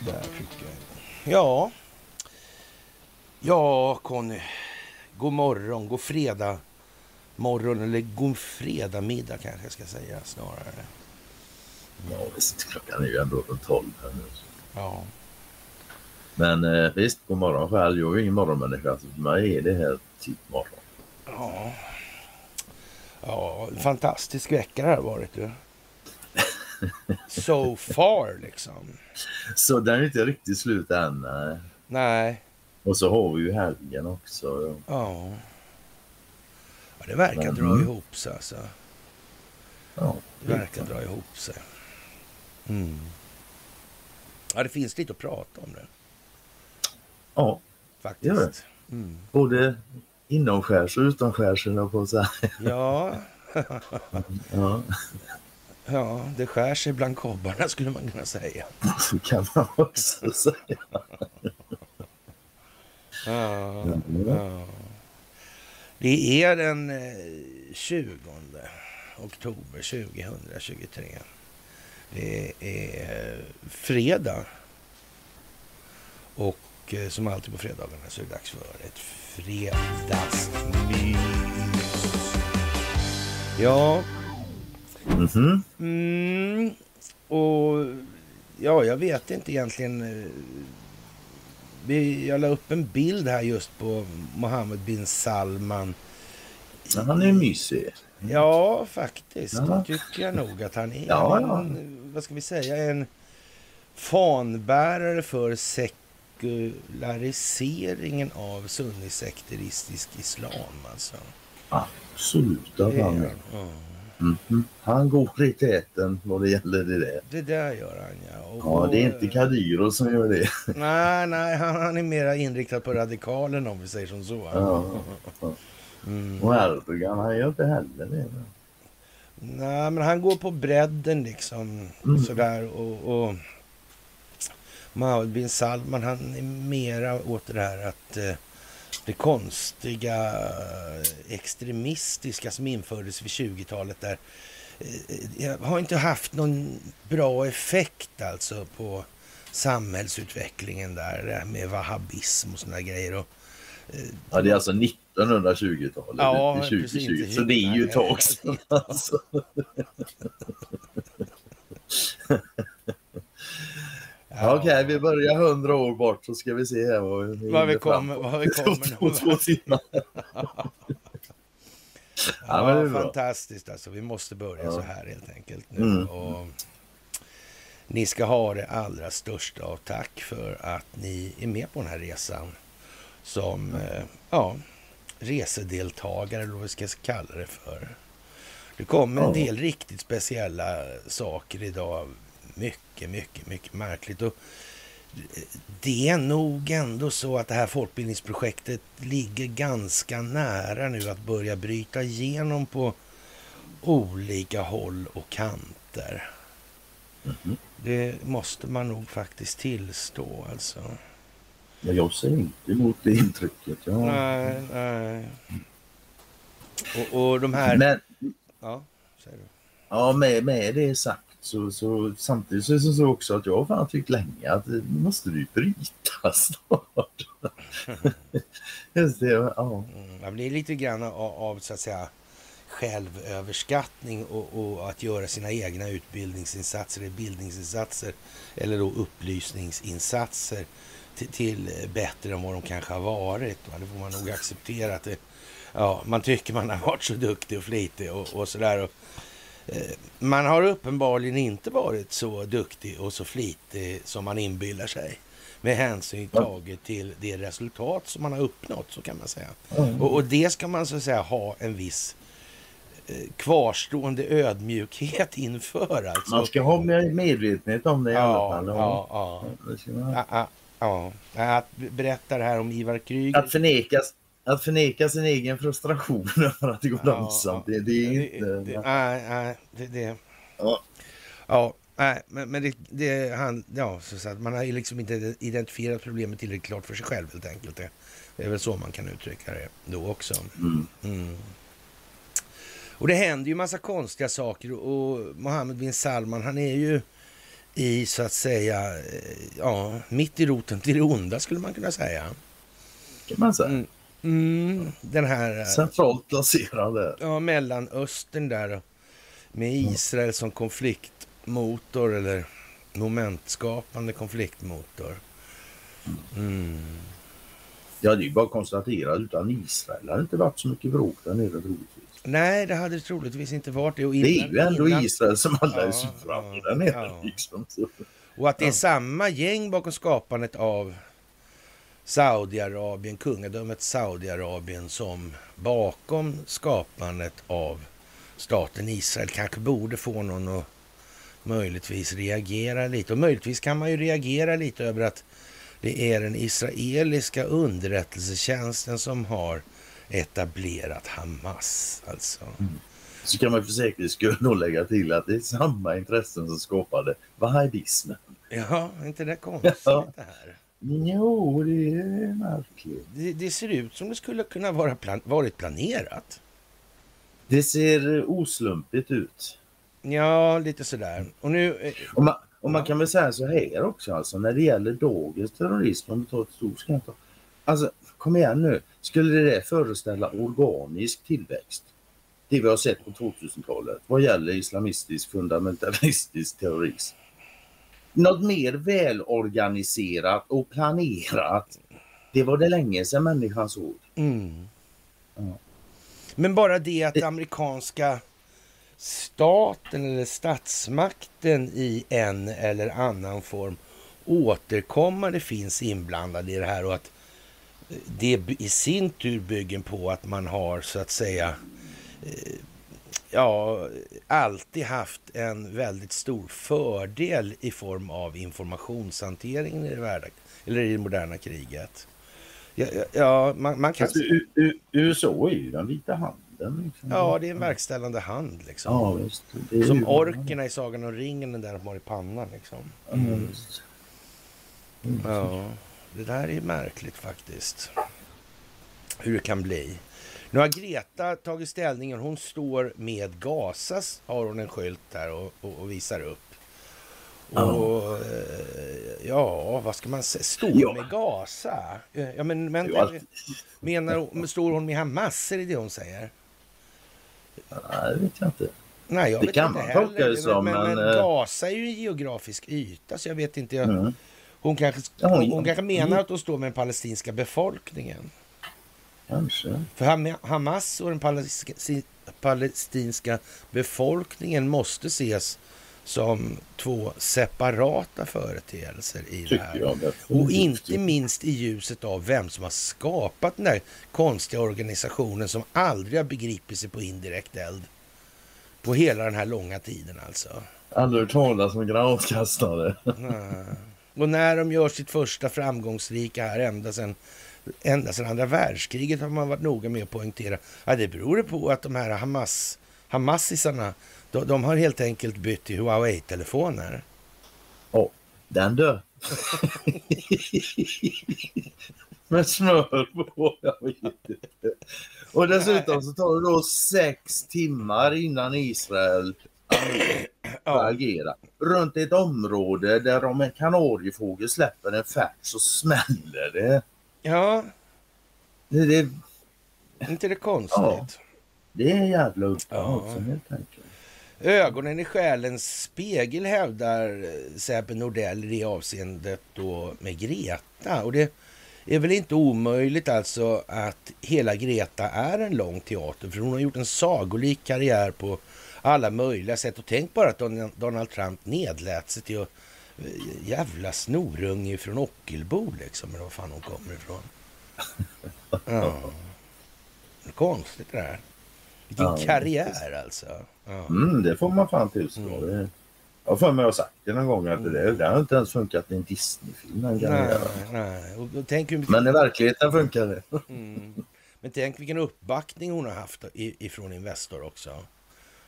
Där tycker jag. Ja. Ja, Conny. God morgon, god fredag morgon eller god fredag middag kanske jag ska säga snarare. Ja visst, klockan är ju ändå runt tolv här nu. Ja. Men eh, visst, god morgon själv. Jag är ju ingen morgonmänniska så för mig är det här typ morgon. Ja. Ja, en fantastisk vecka det här har varit du. So far liksom. Så den är inte riktigt slut än. nej. Nej. Och så har vi ju helgen också. Ja. ja det verkar Men, dra ihop sig alltså. Ja, Det verkar dra ihop sig. Mm. Ja, det finns lite att prata om det ja, Gör det? faktiskt. Mm. både inomskärs och utomskärs på att säga. Ja, Ja, ja, det skär sig bland kobbarna skulle man kunna säga. så kan man också säga. Ja, ja. Det är den eh, 20 oktober 2023. Det är fredag. Och eh, som alltid på fredagarna så är det dags för ett fredagsmys. Ja, Mhm. Mm, och ja, jag vet inte egentligen. eh, Vi, jag la upp en bild här just på Mohammed bin Salman. Ja, Han är mysig. Ja, faktiskt. Ja. Tycker jag nog att han är. Ja, ja. En, vad ska vi säga? En fanbärare för sekulariseringen av sunnisekteristisk islam. Alltså. Absolut att han är. Mhm. Han går i täten vad det gäller det där. Det där gör han, ja. Och, Ja, det är inte Kadyrov som gör det. Nej, nej, han, han är mer inriktad på radikalen om vi säger som så. Ja. Mm. Och Erdogan, han gör inte heller det. Nej, men han går på bredden liksom. Mm. Sådär och... och Mohammed bin Salman, han är mera åt det här att eh, det konstiga eh, extremistiska som infördes vid 20-talet där eh, har inte haft någon bra effekt alltså på samhällsutvecklingen där med wahhabism och sådana grejer. Och, Ja, det är alltså 1920-talet, Ja, inte precis, 2020. inte Så det är ju ett 20. tag sedan. Alltså. Ja, Okej, vi börjar 100 år bort så ska vi se här vad vi, Vad vi kommer, vad vi kommer Två, två timmar. Ja, Ja, fantastiskt alltså. Vi måste börja Ja. så här helt enkelt nu. Mm. Och ni ska ha det allra största av tack för att ni är med på den här resan som eh, ja, resedeltagare eller vad vi ska kalla det för. Det kommer en del riktigt speciella saker idag. Mycket, mycket, mycket märkligt. Och det är nog ändå så att det här folkbildningsprojektet ligger ganska nära nu att börja bryta igenom på olika håll och kanter. Mhm. Det måste man nog faktiskt tillstå alltså. Ja, jag säger inte emot det intrycket. Ja. Nej, nej. Och, och de här... Men Ja, säger du. ja, med, med det sagt så, så samtidigt så är det så också att jag har fan tyckt länge att det måste du bryta snart. Just det, ja. Mm, det är lite grann av, av så att säga självöverskattning och, och att göra sina egna utbildningsinsatser, eller bildningsinsatser eller då upplysningsinsatser till, till bättre än vad de kanske har varit. Va? Det får man nog acceptera. att det, ja, Man tycker man har varit så duktig och flitig och, och sådär. Och, man har uppenbarligen inte varit så duktig och så flitig som man inbillar sig med hänsyn taget till det resultat som man har uppnått, så kan man säga. Och, och det ska man så att säga ha en viss eh, kvarstående ödmjukhet inför. Alltså. Man ska ha med- medvetenhet om det i alla ja, fall. ja, ja, ja, ja. Att berätta det här om Ivar Kryger. Att förneka, att förneka sin egen frustration för att det går Ja, långsamt, det, det är inte... Det, det, nej, nej, det, det, Ja. ja, nej, men, men det, det han, ja, så att man har ju liksom inte identifierat problemet tillräckligt klart för sig själv helt enkelt. Det, det är väl så man kan uttrycka det då också. Mm. Mm. Och det händer ju massa konstiga saker och Mohammed bin Salman han är ju i så att säga, eh, ja, mitt i roten till det onda skulle man kunna säga. Kan man säga. Mm. Mm, den här... Eh, Centralt placerad där. Ja, Mellanöstern där med Israel som konfliktmotor eller momentskapande konfliktmotor. Mm. Ja, det är bara att konstatera utan Israel hade det inte varit så mycket bråk där nere troligtvis. Nej, det hade det troligtvis inte varit det. Innan, det är ju ändå innan... Israel som alla ja, är sura på där nere. Ja. Liksom. Och att det är samma gäng bakom skapandet av Saudiarabien, kungadömet Saudiarabien som bakom skapandet av staten Israel kanske borde få någon att möjligtvis reagera lite. Och möjligtvis kan man ju reagera lite över att det är den israeliska underrättelsetjänsten som har etablerat Hamas. Alltså. Mm. Så kan man för säkerhets skull lägga till att det är samma intressen som skapade wahhabismen. Ja, inte det konstigt ja. det här? Jo, det är märkligt. Det, det, ser ut som det skulle kunna vara plan varit planerat. Det ser oslumpigt ut. Ja, lite sådär. Och nu... Eh, och man, och man kan väl säga så här också alltså när det gäller dagens terrorism, om vi tar ett stort ta. Alltså kom igen nu, skulle det föreställa organisk tillväxt? Det vi har sett på 2000-talet vad gäller islamistisk fundamentalistisk terrorism. Något mer välorganiserat och planerat, det var det länge sedan människan såg. Mm. Ja. Men bara det att det amerikanska staten eller statsmakten i en eller annan form återkommande finns inblandad i det här och att det i sin tur bygger på att man har så att säga eh, ja, alltid haft en väldigt stor fördel i form av informationshanteringen i det, värda, eller i det moderna kriget. Ja, ja man, man kan... Alltså, USA är ju den vita handen den. Liksom. Ja, det är en verkställande hand liksom. Ja, visst. Som orkerna i Sagan om ringen, den där de har i pannan liksom. Mm. Ja, det där är märkligt faktiskt. Hur det kan bli. Nu har Greta tagit ställning. Hon står med Gazas, har hon en skylt där och, och, och visar upp. Och eh, ja, vad ska man säga? Står ja. med Gaza? Ja, men, men menar, står hon med Hamas? Är det det hon säger? Nej, det vet jag inte. Nej, jag det vet kan inte man tolka det som. Men, men, men äh... Gaza är ju en geografisk yta, så jag vet inte. Jag... Mm. Hon, kanske, hon, hon kanske menar att hon står med den palestinska befolkningen. Kanske. För Hamas och den palestinska befolkningen måste ses som två separata företeelser i Tycker det här. Jag, och inte minst i ljuset av vem som har skapat den där konstiga organisationen som aldrig har begripit sig på indirekt eld. På hela den här långa tiden alltså. Aldrig hört talas om granatkastare. och när de gör sitt första framgångsrika här ända sedan ända sedan andra världskriget har man varit noga med att poängtera. Ja, det beror på att de här Hamas, Hamasisarna de, de har helt enkelt bytt till Huawei-telefoner. Ja, oh, den dör. Med smör på, jag vet inte. Och dessutom så tar det då sex timmar innan Israel ja. agera. Runt ett område där om en kanariefågel släpper en färd så smäller det. Ja. Det, det... inte det konstigt? Ja. Det är jävla uppdrag ja. helt enkelt. Ögonen i själens spegel hävdar Sebbe Nordell i det avseendet då med Greta. Och det är väl inte omöjligt alltså att hela Greta är en lång teater. För hon har gjort en sagolik karriär på alla möjliga sätt. Och tänk bara att Donald Trump nedlät sig till att eh, jävla snorunge från Ockelbo liksom. Eller var fan hon kommer ifrån. Ja. Konstigt det där. Vilken ja, karriär alltså. Ja. Mm, det får man fan tillstå. Mm. Jag har för mig att ha sagt det någon gång att mm. det, det har inte ens funkat i en Disney-film. Nej, nej. Och, och tänk hur... Men i verkligheten funkar det. Mm. Men tänk vilken uppbackning hon har haft ifrån Investor också.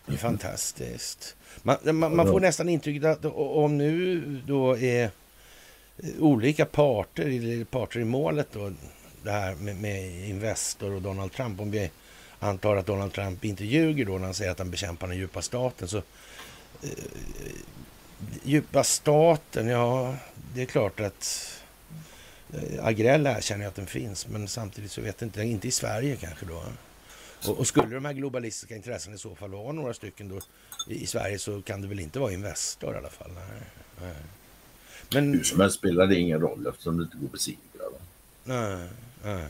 Det är fantastiskt. Man, man, man får nästan intrycket att om nu då är olika parter, parter i målet då, det här med, med Investor och Donald Trump, om vi antar att Donald Trump inte ljuger då när han säger att han bekämpar den djupa staten. Så, eh, djupa staten, ja, det är klart att eh, Agrell erkänner att den finns, men samtidigt så vet jag inte, inte i Sverige kanske då. Och, och, skulle de här globalistiska intressena i så fall vara några stycken då i, Sverige så kan det väl inte vara Investor i alla fall. Nej, nej. Men... Hur som helst spelar det ingen roll eftersom det inte går att besegra. Nej, nej.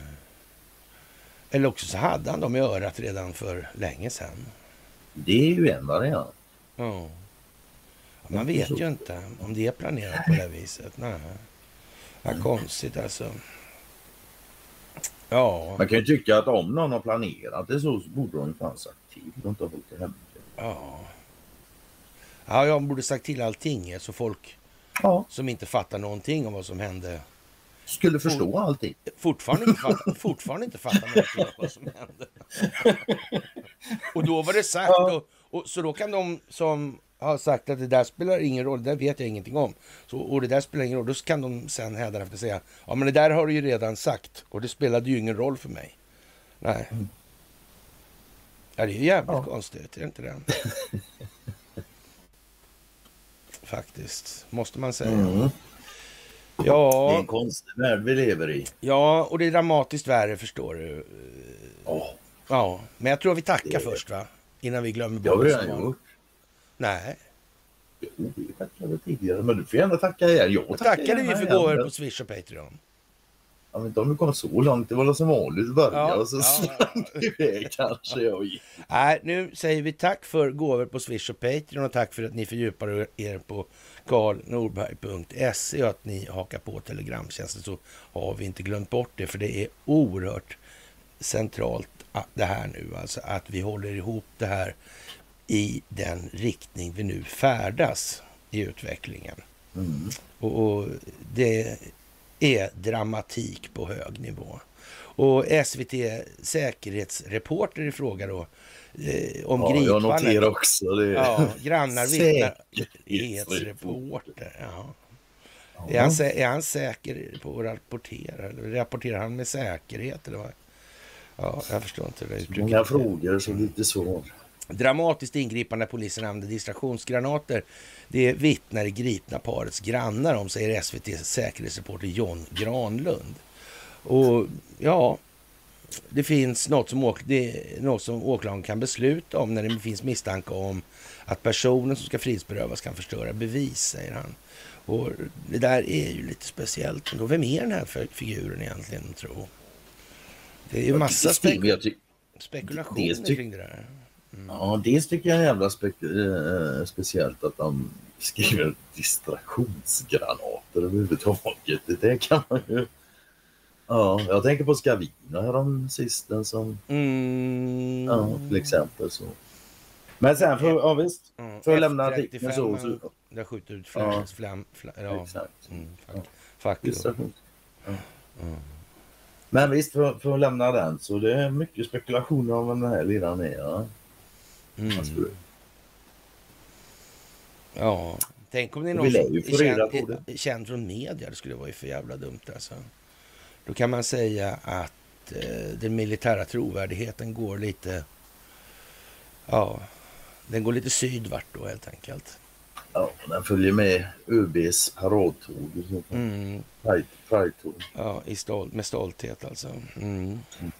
Eller också så hade han dem i örat redan för länge sedan. Det är ju en variant. Ja. Man vet ju inte om det är planerat på det viset. Nej. Vad konstigt alltså. Ja. Man kan ju tycka att om någon har planerat det så, så borde de fan sagt till och inte hållit det hemligt. Ja. Ja, jag borde sagt till allting så folk ja. som inte fattar någonting om vad som hände skulle förstå For, allting. Fortfarande inte fatta, fortfarande inte fatta någonting om vad som hände. och då var det sagt. Ja. Och, och, så då kan de som har sagt att det där spelar ingen roll, det där vet jag ingenting om. Så, och det där spelar ingen roll, då kan de sen hädanefter säga, ja men det där har du ju redan sagt och det spelade ju ingen roll för mig. Nej. Mm. Ja, det är ju jävligt ja. konstigt, är det inte det? Faktiskt, måste man säga. Mm. Ja. Det är en konstig värld vi lever i. Ja, och det är dramatiskt värre förstår du. Oh. Ja, men jag tror vi tackar det... först va? Innan vi glömmer bort det. Det har vi redan gjort. Nej. Vi tackade tidigare, men du får gärna tacka igen. Jag, jag tackade vi för gåvor på Swish och Patreon. Ja, men de kom så långt. Det var som vanligt i början ja, och så ja, ja. iväg kanske jag gick. Nej, nu säger vi tack för gåvor på Swish och Patreon och tack för att ni fördjupar er på karlnorberg.se och att ni hakar på Telegramtjänsten så har vi inte glömt bort det för det är oerhört centralt det här nu, alltså att vi håller ihop det här i den riktning vi nu färdas i utvecklingen. Mm. Och, och, det är dramatik på hög nivå. Och SVT säkerhetsreporter i fråga då eh, om ja, gripandet. Jag noterar också det. Ja, grannar vittnar. Säkerhetsreporter. Ja. Är, han, är han säker på att rapportera? Eller rapporterar han med säkerhet? Eller vad? Ja, jag förstår inte det uttrycket. Många frågor, så lite svar. Dramatiskt ingripande när polisen använde distraktionsgranater. Det vittnar gripna parets grannar om, säger SVTs säkerhetsreporter John Granlund. Och ja, det finns något som, åk, det något som åklagaren kan besluta om när det finns misstanke om att personen som ska frihetsberövas kan förstöra bevis, säger han. Och det där är ju lite speciellt. Vem är den här figuren egentligen, tro? Det är ju massa spek spekulationer kring det där. Mm. Ja, dels tycker jag är jävla spe äh, speciellt att de skriver distraktionsgranater överhuvudtaget. Det kan man ju Ja, jag tänker på Scavino härom sistens som... Mm. Ja, till exempel så. Men sen för, ja visst, mm. för att lämna artikeln så... så där skjuter ut flam, ja. flam, flam, ja. Exakt. Mm, fack, ja. ja. Mm. Men visst, för, för att lämna den så det är mycket spekulationer om vem den här liraren är. Ja. Mm. Ja, tänk om det är någon som är känd, känd från media. Det skulle vara ju för jävla dumt alltså. Då kan man säga att eh, den militära trovärdigheten går lite... Ja, den går lite sydvart då helt enkelt. Ja, den följer med ÖBs paradtåg. Mm. Ja, i stol med stolthet alltså. Mm. Mm.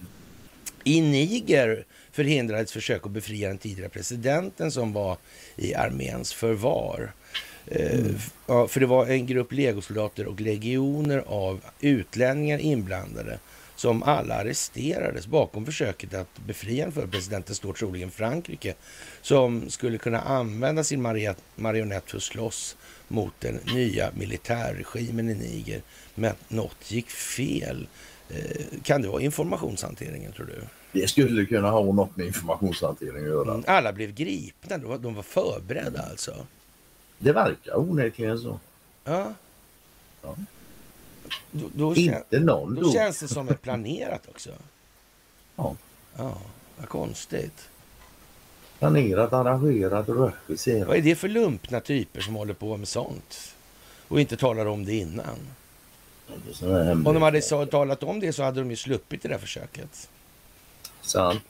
I Niger förhindrades försök att befria den tidigare presidenten som var i arméns förvar. Mm. Ja, för det var en grupp legosoldater och legioner av utlänningar inblandade som alla arresterades. Bakom försöket att befria för presidenten står troligen Frankrike som skulle kunna använda sin marionett för att slåss mot den nya militärregimen i Niger. Men något gick fel. Eh, kan det vara informationshanteringen tror du? Det skulle kunna ha något med informationshantering att göra. Mm, alla blev gripna, de var förberedda alltså. Det verkar onekligen så. Ja. ja. Då, då, Inte kän, någon då känns det som ett planerat också. Ja. Ja, vad konstigt. Planerat, arrangerat och regisserat. Vad är det för lumpna typer som håller på med sånt? Och inte talar om det innan. Om de hade så, talat om det så hade de ju sluppit det där försöket. Sant.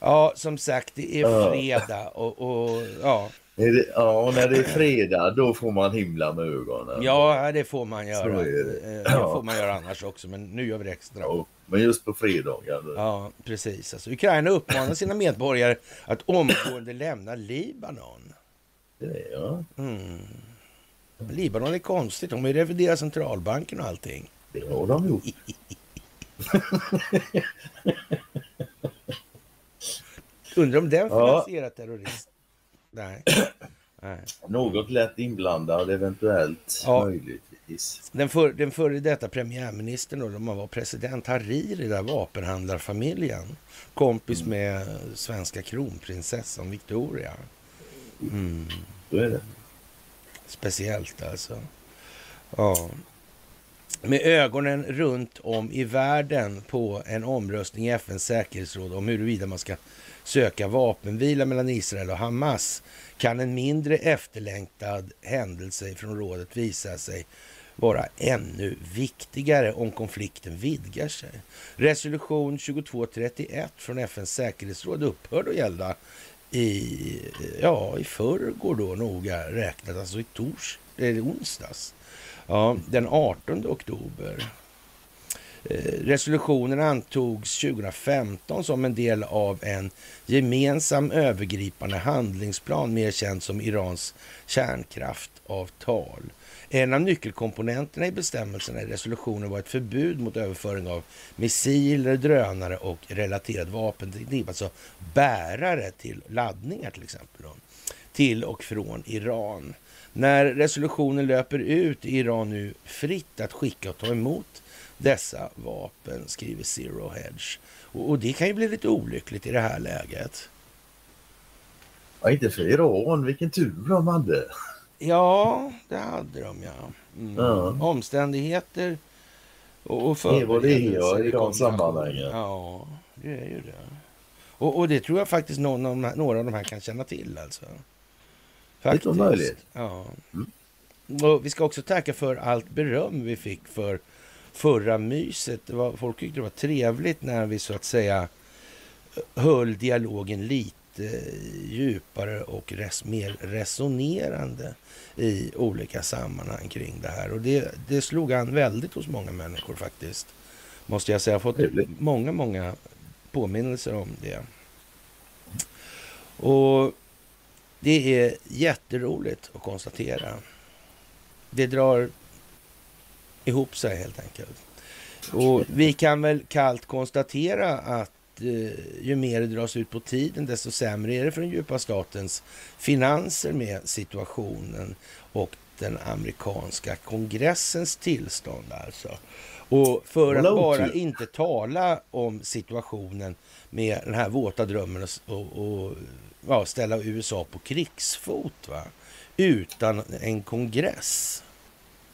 ja, som sagt, det är fredag och, och ja. Det, ja, när det är fredag då får man himla med ögonen. Ja, det får man göra. Är Det. det. det får man göra annars också, men nu gör vi det extra. Ja, men just på fredagar. då. Ja, precis. Alltså, Ukraina uppmanar sina medborgare att omgående lämna Libanon. Det är, ja, Mm. Libanon är konstigt. De har ju reviderat centralbanken och allting. det har de gjort. Undrar om den Ja. finansierar terrorist? Nej. Nej. Något lätt inblandad eventuellt, Ja. möjligtvis. Den, för, den före detta premiärministern, då, om han var president, Hariri, där vapenhandlarfamiljen. Kompis med svenska kronprinsessan Victoria. Mm. Så är det. Speciellt alltså. Ja. Med ögonen runt om i världen på en omröstning i FNs säkerhetsråd om huruvida man ska söka vapenvila mellan Israel och Hamas kan en mindre efterlängtad händelse från rådet visa sig vara ännu viktigare om konflikten vidgar sig. Resolution 2231 från FNs säkerhetsråd upphörde att gälla i, ja, i förrgår då noga räknat, alltså i tors, eller onsdags. Ja, den 18 oktober. Eh, resolutionen antogs 2015 som en del av en gemensam övergripande handlingsplan, mer känd som Irans kärnkraftavtal. En av nyckelkomponenterna i bestämmelserna i resolutionen var ett förbud mot överföring av missiler, drönare och relaterad vapenteknik, alltså bärare till laddningar till exempel, då, till och från Iran. När resolutionen löper ut är Iran nu fritt att skicka och ta emot dessa vapen, skriver Zero Hedge. Och, och det kan ju bli lite olyckligt i det här läget. Ja, inte för Iran, vilken tur de hade. Ja, det hade de ja. Mm. Ja. Omständigheter och, och Det är vad det är, ja, i de sammanhangen. Ja, det är ju det. Och, och det tror jag faktiskt någon av här, några av de här kan känna till alltså. Lite möjligt. Ja. Mm. Och vi ska också tacka för allt beröm vi fick för förra myset. Det var, folk tyckte det var trevligt när vi så att säga höll dialogen lite djupare och res, mer resonerande i olika sammanhang kring det här. Och det, det slog an väldigt hos många människor faktiskt. Måste jag säga. Jag har fått många, många påminnelser om det. Och det är jätteroligt att konstatera. Det drar ihop sig helt enkelt. Och vi kan väl kallt konstatera att eh, ju mer det dras ut på tiden, desto sämre är det för den djupa statens finanser med situationen och den amerikanska kongressens tillstånd alltså. Och för att bara inte tala om situationen med den här våta drömmen och, och, och ja, ställa USA på krigsfot va? utan en kongress.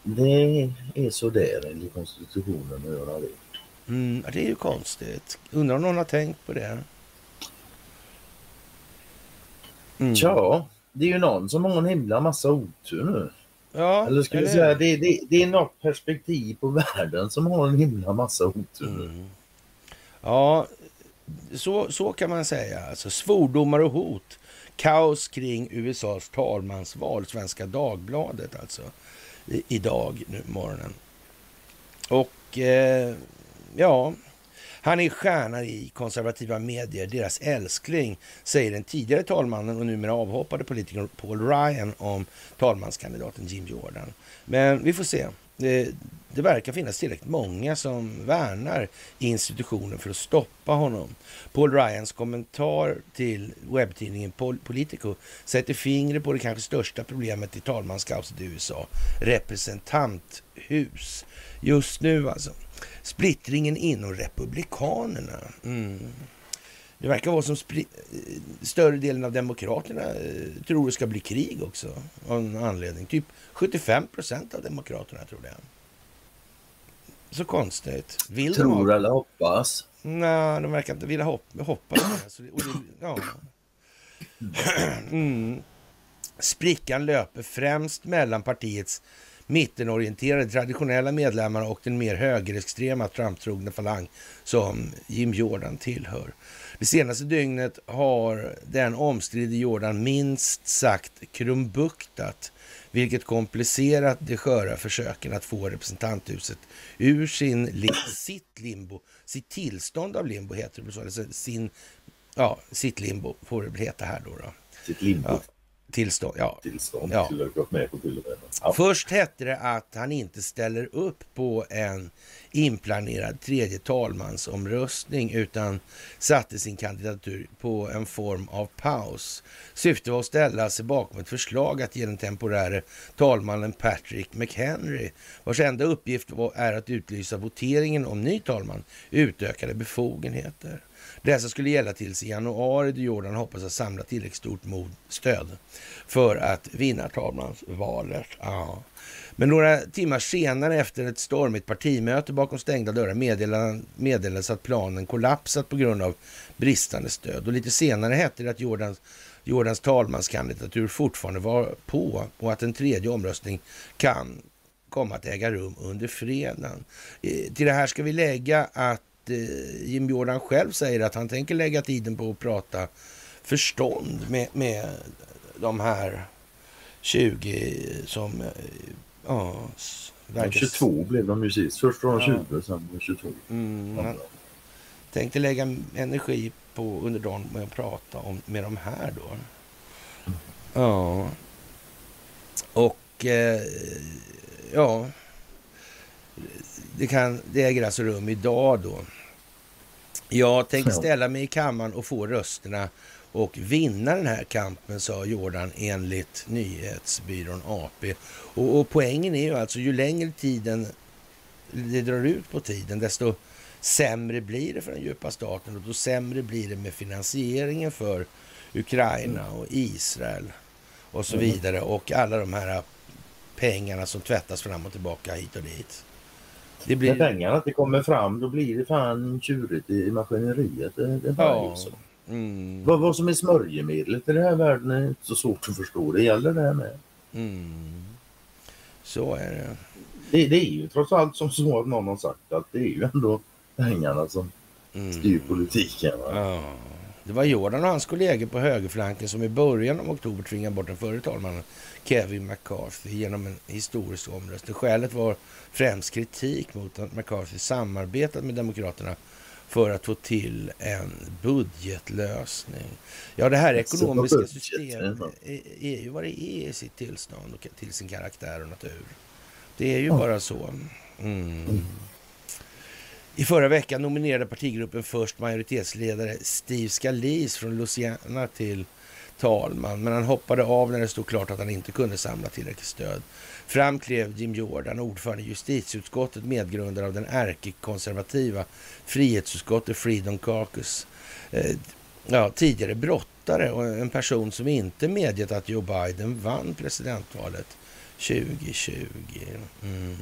Det är så där enligt konstitutionen att göra det. Mm, ja, det är ju konstigt. Undrar om någon har tänkt på det? Mm. Tja, det är ju någon som har en himla massa otur nu. Ja, Eller ska vi eller säga, det, det, det är något perspektiv på världen som har en himla massa otur nu. Mm. Ja, så, så kan man säga. Alltså, svordomar och hot. Kaos kring USAs talmansval. Svenska Dagbladet alltså. I, idag, nu morgonen. Och eh, ja, han är stjärna i konservativa medier, deras älskling, säger den tidigare talmannen och numera avhoppade politikern Paul Ryan om talmanskandidaten Jim Jordan. Men vi får se. Det, det verkar finnas tillräckligt många som värnar institutionen för att stoppa honom. Paul Ryans kommentar till webbtidningen Politico sätter fingret på det kanske största problemet i talmanskaoset i USA. Representanthus. Just nu alltså. Splittringen inom Republikanerna. Mm. Det verkar vara som eh, större delen av Demokraterna eh, tror det ska bli krig också. Av någon anledning. Typ 75 procent av Demokraterna tror det. Så konstigt. Vill de Tror ha... eller hoppas. Nej, de verkar inte vilja hoppa, hoppa på det. Så det, och det ja. mm. Sprickan löper främst mellan partiets mittenorienterade traditionella medlemmarna och den mer högerextrema Trump-trogna falang som Jim Jordan tillhör. Det senaste dygnet har den omstridde Jordan minst sagt krumbuktat vilket komplicerat de sköra försöken att få representanthuset ur sin, sitt limbo, sitt tillstånd av limbo heter det så, alltså sin, ja, sitt limbo får det heta här då. då. Sitt limbo. Ja. Tillstånd, ja. Tillstånd ja. med på ja. Först hette det att han inte ställer upp på en inplanerad tredje talmansomröstning utan satte sin kandidatur på en form av paus. Syftet var att ställa sig bakom ett förslag att ge den temporäre talmannen Patrick McHenry, vars enda uppgift är att utlysa voteringen om ny talman, utökade befogenheter. Dessa skulle gälla tills i januari då Jordan hoppas att samla tillräckligt stort mod, stöd för att vinna talmansvalet. Ja. Men några timmar senare efter ett stormigt partimöte bakom stängda dörrar meddelades att planen kollapsat på grund av bristande stöd. Och lite senare hette det att Jordans, Jordans talmanskandidatur fortfarande var på och att en tredje omröstning kan komma att äga rum under fredagen. Eh, till det här ska vi lägga att Jim Jordan själv säger att han tänker lägga tiden på att prata förstånd med, med de här 20 som eh, ja, verkar... 22 blev de ju sist. Först var de 20, ja. sen 22. Mm, han tänkte lägga energi på under dagen med att prata om, med de här då. Ja. Och eh, ja, det, kan, det äger alltså rum idag då. Jag tänker ställa mig i kammaren och få rösterna och vinna den här kampen, sa Jordan enligt nyhetsbyrån AP. Och, och poängen är ju alltså, ju längre tiden det drar ut på tiden, desto sämre blir det för den djupa staten och då sämre blir det med finansieringen för Ukraina och Israel och så mm. vidare och alla de här pengarna som tvättas fram och tillbaka hit och dit. Det blir... När pengarna inte kommer fram då blir det fan tjurigt i maskineriet. Det, det ja. så. Mm. Vad, vad som är smörjemedlet i den här världen är inte så svårt att förstå. Det gäller det här med. Mm. Så är det. det. det. är ju trots allt som så att någon har sagt att det är ju ändå pengarna som mm. styr politiken. Ja. Det var Jordan och hans kollegor på högerflanken som i början av oktober tvingade bort den förre talmannen Kevin McCarthy genom en historisk omröstning. Skälet var främst kritik mot att McCarthy samarbetat med Demokraterna för att få till en budgetlösning. Ja, det här ekonomiska systemet är, ju vad det är i sitt tillstånd och till sin karaktär och natur. Det är ju bara så. Mm. Mm. I förra veckan nominerade partigruppen först majoritetsledare Steve Scalise från Louisiana till talman, men han hoppade av när det stod klart att han inte kunde samla tillräckligt stöd. Fram klev Jim Jordan, ordförande i justitieutskottet, medgrundare av den ärkekonservativa frihetsutskottet Freedom Caucus. Eh, ja, tidigare brottare och en person som inte medgett att Joe Biden vann presidentvalet 2020. Mm.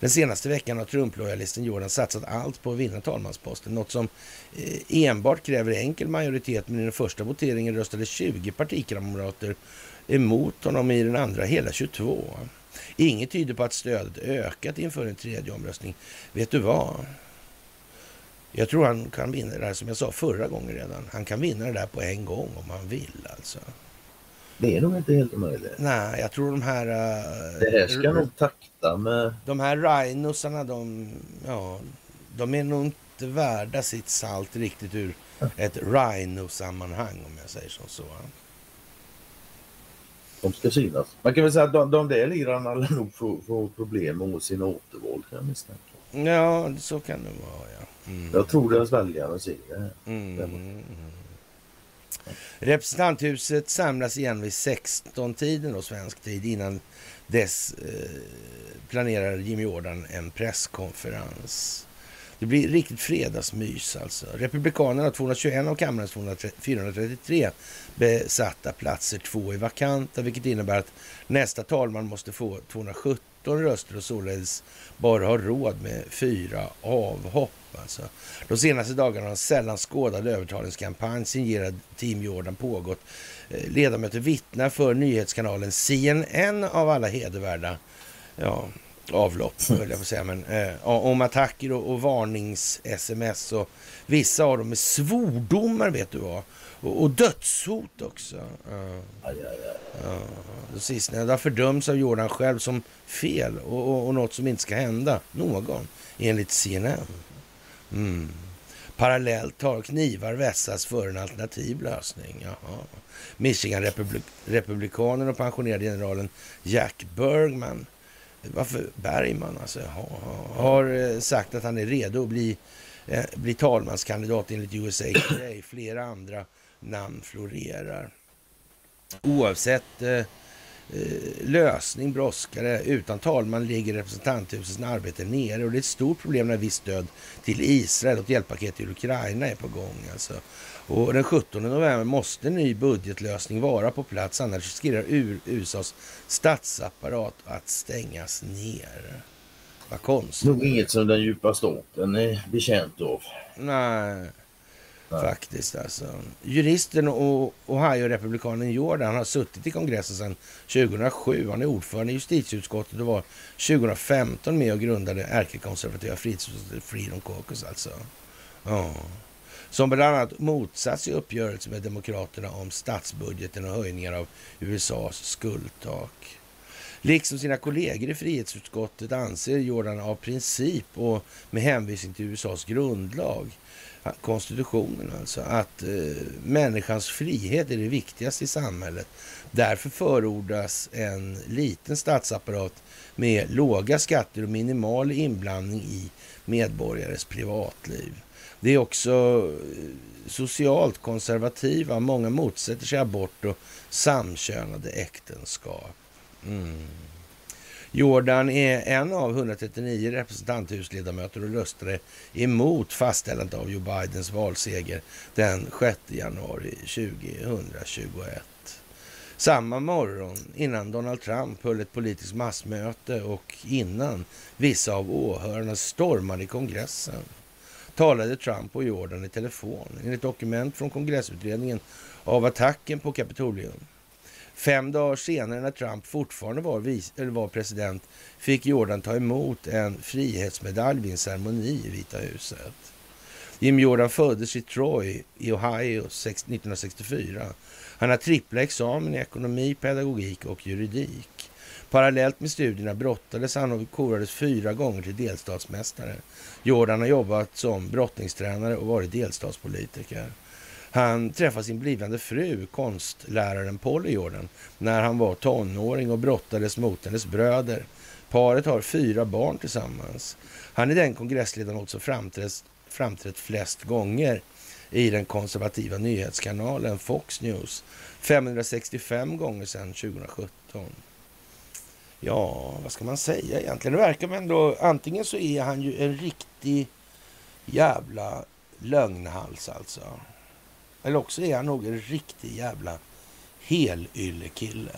Den senaste veckan har Trump-lojalisten Jordan satsat allt på att vinna talmansposten. Något som eh, enbart kräver enkel majoritet, men i den första voteringen röstade 20 partikamrater emot honom i den andra hela 22. Inget tyder på att stödet ökat inför en tredje omröstning. Vet du vad? Jag tror han kan vinna det här som jag sa förra gången redan. Han kan vinna det där på en gång om han vill alltså. Det är nog inte helt omöjligt. Nej, jag tror de här... Uh, det här ska nog takta med... De här rhinosarna, de, ja, de är nog inte värda sitt salt riktigt ur ett rhino-sammanhang om jag säger som så. De ska synas. Man kan väl säga att de, de där lirarna lär nog få, få problem med sin återval kan jag misstänka. Ja, så kan det vara ja. Mm. Jag tror deras väljare ser det. Mm. Representanthuset samlas igen vid 16-tiden svensk tid. Innan dess eh, planerar Jimmy Jordan en presskonferens. Det blir riktigt fredagsmys alltså. Republikanerna har 221 av kammarens 433 besatta platser. Två är vakanta, vilket innebär att nästa talman måste få 217 röster och således bara har råd med fyra avhopp. Alltså. De senaste dagarna har en sällan skådad övertalningskampanj signerad Team Jordan pågått. Eh, ledamöter vittnar för nyhetskanalen CNN av alla hedervärda ja, avlopp, höll jag på att säga. Men, eh, om attacker och, och varnings-sms och vissa av dem med svordomar, vet du vad. Och, och dödshot också. Uh, ja. Det sistnämnda fördöms av Jordan själv som fel och, och, och något som inte ska hända någon, enligt CNN. Mm. Parallellt har knivar vässats för en alternativ lösning. Jaha. Michigan-republikanen och pensionerade generalen Jack Bergman, varför Bergman alltså, jaha, har eh, sagt att han är redo att bli, eh, bli talmanskandidat enligt USA Today. Flera andra namn florerar. Oavsett Eh, lösning brådskar Utan talman ligger representanthusets arbete nere och det är ett stort problem när visst stöd till Israel och ett hjälppaket till Ukraina är på gång. Alltså. Och den 17 november måste en ny budgetlösning vara på plats annars riskerar USAs statsapparat att stängas ner. Vad konstigt. Nog inget som den djupa staten är bekänt av. Nej. Faktiskt alltså. Juristen och Ohio-republikanen Jordan har suttit i kongressen sedan 2007. Han är ordförande i justitieutskottet och var 2015 med och grundade ärkekonservativa frihetsutskottet Freedom Caucus alltså. Ja. Som bland annat motsatt sig uppgörelse med Demokraterna om statsbudgeten och höjningar av USAs skuldtak. Liksom sina kollegor i frihetsutskottet anser Jordan av princip och med hänvisning till USAs grundlag konstitutionen alltså, att eh, människans frihet är det viktigaste i samhället. Därför förordas en liten statsapparat med låga skatter och minimal inblandning i medborgares privatliv. Det är också eh, socialt konservativa. Många motsätter sig abort och samkönade äktenskap. Mm. Jordan är en av 139 representanthusledamöter och röstade emot fastställandet av Joe Bidens valseger den 6 januari 2021. Samma morgon innan Donald Trump höll ett politiskt massmöte och innan vissa av åhörarna stormade i kongressen talade Trump och Jordan i telefon enligt dokument från kongressutredningen av attacken på Kapitolium. Fem dagar senare när Trump fortfarande var, vice, eller var president fick Jordan ta emot en frihetsmedalj vid en ceremoni i Vita huset. Jim Jordan föddes i Troy i Ohio 1964. Han har trippla examen i ekonomi, pedagogik och juridik. Parallellt med studierna brottades han och korades fyra gånger till delstatsmästare. Jordan har jobbat som brottningstränare och varit delstatspolitiker. Han träffade sin blivande fru, konstläraren Polly Jordan, när han var tonåring och brottades mot hennes bröder. Paret har fyra barn tillsammans. Han är den kongressledamot som framträtt, framträtt flest gånger i den konservativa nyhetskanalen Fox News. 565 gånger sedan 2017. Ja, vad ska man säga egentligen? Det verkar ändå, antingen så är han ju en riktig jävla lögnhals alltså. Eller också är han nog en riktig jävla helyllekille.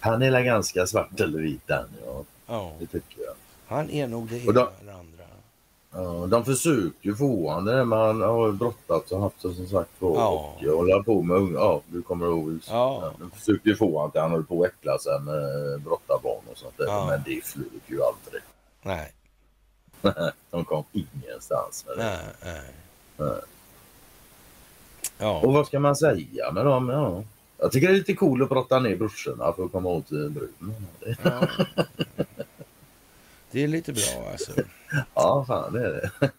Han är ganska svart eller vit den, ja. ja. Det tycker jag. Han är nog det ena eller andra. Ja, de försöker få honom när man har brottats och haft det som sagt var. Ja. Och hålla på med unga. Ja, du kommer ihåg. Ja. De försökte få honom att han höll på att äckla sig med brottarbarn och sånt där. Ja. Men det flög ju aldrig. Nej. de kom ingenstans med det. Nej, nej. nej. Ja. Och vad ska man säga med dem? Ja. Jag tycker det är lite coolt att brotta ner brorsorna för att komma åt bruden. Ja. Det är lite bra alltså. Ja, fan det är det.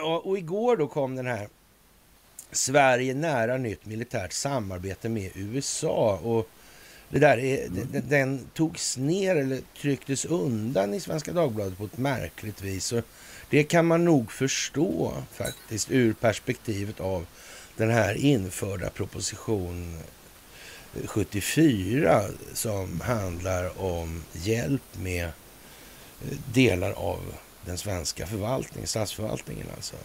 och, och igår då kom den här Sverige nära nytt militärt samarbete med USA. Och det där är, mm. den, den, togs ner eller trycktes undan i Svenska Dagbladet på ett märkligt vis. Och det kan man nog förstå faktiskt ur perspektivet av den här införda proposition 74 som handlar om hjälp med eh, delar av den svenska förvaltningen, statsförvaltningen alltså.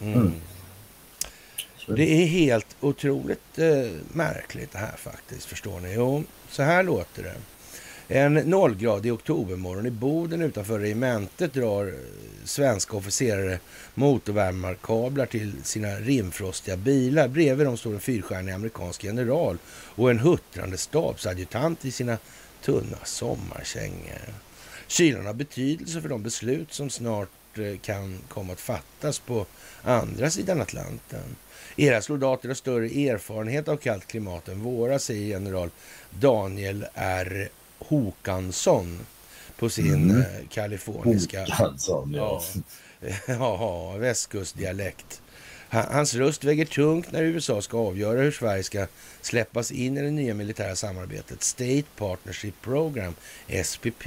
Mm. Mm. Det är helt otroligt eh, märkligt det här faktiskt, förstår ni. Jo, så här låter det. En nollgradig oktobermorgon i Boden utanför regementet drar eh, svenska officerare motorvärmarkablar till sina rimfrostiga bilar. Bredvid dem står en fyrstjärnig amerikansk general och en huttrande stabsadjutant i sina tunna sommarkängor. Kylan har betydelse för de beslut som snart eh, kan komma att fattas på andra sidan Atlanten. Era soldater har större erfarenhet av kallt klimat än våra, säger general Daniel R. Håkansson på sin mm. kaliforniska... Håkansson, ja. ja, västkustdialekt. Hans röst väger tungt när USA ska avgöra hur Sverige ska släppas in i det nya militära samarbetet State Partnership Program, SPP.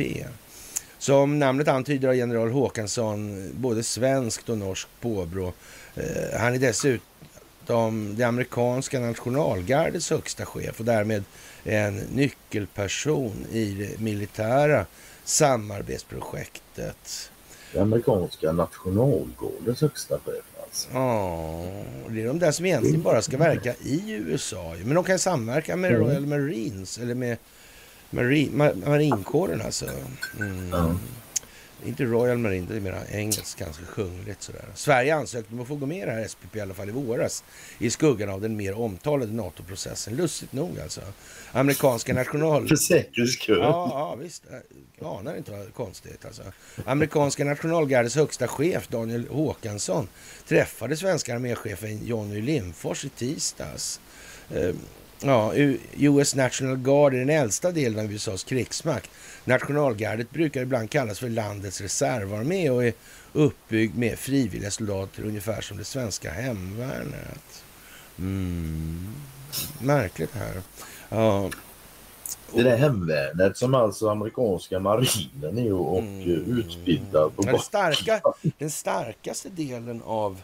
Som namnet antyder har general Håkansson både svenskt och norskt påbrå. Eh, han är dessutom det amerikanska nationalgardets högsta chef och därmed en nyckelperson i det militära samarbetsprojektet. Det amerikanska nationalgardets högsta chef alltså? Ja, det är de där som egentligen bara ska verka i USA. Men de kan samverka med mm. Royal Marines eller med marinkåren alltså. Mm. Inte Royal Marine, det är mer engelskt, ganska sjungligt sådär. Sverige ansökte om att få gå med i det här SPP i alla fall i våras i skuggan av den mer omtalade NATO-processen. Lustigt nog alltså. Amerikanska national... För säkerhets skull. Ja, ja, visst. Jag anar inte vad konstigt alltså. Amerikanska nationalgardets högsta chef Daniel Håkansson träffade svenska arméchefen Jonny Lindfors i tisdags. Ja, US National Guard är den äldsta delen av USAs krigsmakt. Nationalgardet brukar ibland kallas för landets reservarmé och är uppbyggd med frivilliga soldater ungefär som det svenska hemvärnet. Mm. Märkligt här. Ja. Det där hemvärnet som alltså amerikanska marinen är och, mm. utbildar. På den, starka, den starkaste delen av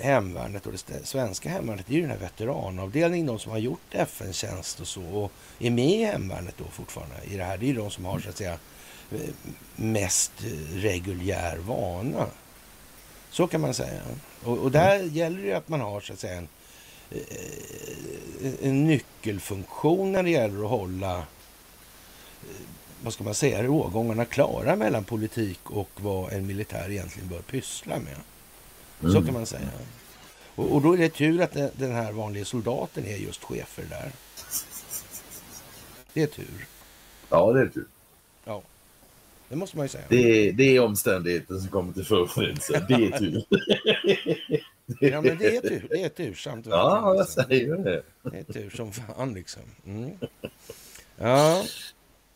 hemvärnet och det svenska hemvärnet, det är ju den här veteranavdelningen, de som har gjort FN-tjänst och så och är med i hemvärnet då fortfarande i det här. Det är ju de som har så att säga eh, mest reguljär vana. Så kan man säga. Och, och där mm. gäller det att man har så att säga en, eh, en nyckelfunktion när det gäller att hålla eh, vad ska man säga, rågångarna klara mellan politik och vad en militär egentligen bör pyssla med. Så mm. kan man säga. Och, och, då är det tur att den här vanliga soldaten är just chef för det där. Det är tur. Ja, det är tur. Ja, det måste man ju säga. Det är, det är omständigheten som kommer till förberedelse. Det är tur. ja, men det är tur. Det är tursamt. Ja, jag säger det. Det är tur som fan liksom. Mm. Ja.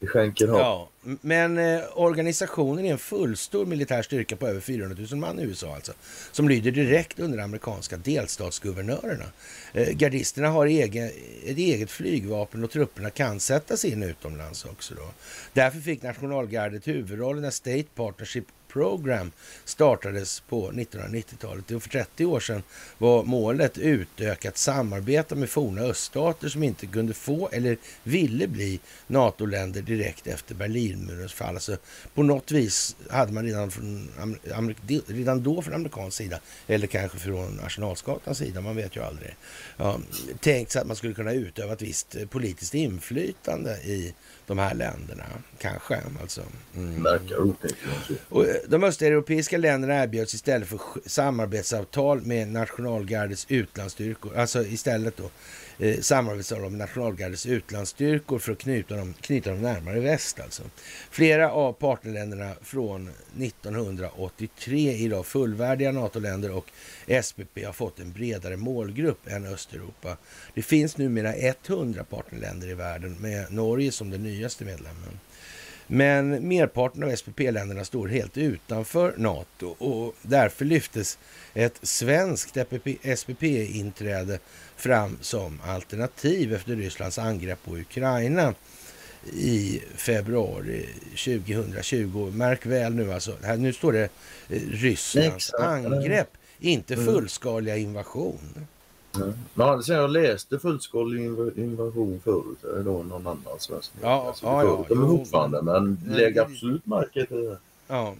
Vi skänker hopp. Ja, men eh, organisationen är en fullstor militär styrka på över 400 000 man i USA alltså. Som lyder direkt under amerikanska delstatsguvernörerna. Eh, gardisterna har egen, ett eget flygvapen och trupperna kan sättas in utomlands också. Då. Därför fick nationalgardet huvudrollen när State Partnership Program startades på 1990-talet. Och för 30 år sedan var målet utökat samarbete med forna öststater som inte kunde få eller ville bli NATO-länder direkt efter Berlinmurens fall. Alltså, på något vis hade man redan, från, redan då från amerikansk sida, eller kanske från Nationalskatans sida, man vet ju aldrig, ja, tänkt sig att man skulle kunna utöva ett visst politiskt inflytande i de här länderna. Kanske alltså. Mm. Och eh, de östeuropeiska länderna erbjöds istället för samarbetsavtal med nationalgardets utlandsstyrkor. Alltså istället då eh, samarbetsavtal med nationalgardets utlandsstyrkor för att knyta dem, knyta dem närmare väst. Alltså. Flera av partnerländerna från 1983 idag fullvärdiga NATO-länder och SPP har fått en bredare målgrupp än Östeuropa. Det finns numera 100 partnerländer i världen med Norge som den nyaste medlemmen. Men merparten av SPP-länderna står helt utanför NATO och därför lyftes ett svenskt SPP-inträde fram som alternativ efter Rysslands angrepp på Ukraina i februari 2020. Märk väl nu alltså, här, nu står det eh, Rysslands angrepp, inte mm. fullskaliga invasion. Mm. Men jag läste fullskalig invasion förut, eller då någon annan svensk. Ja, alltså, ja, ja, de är fortfarande, men lägg absolut märke till det. Ja.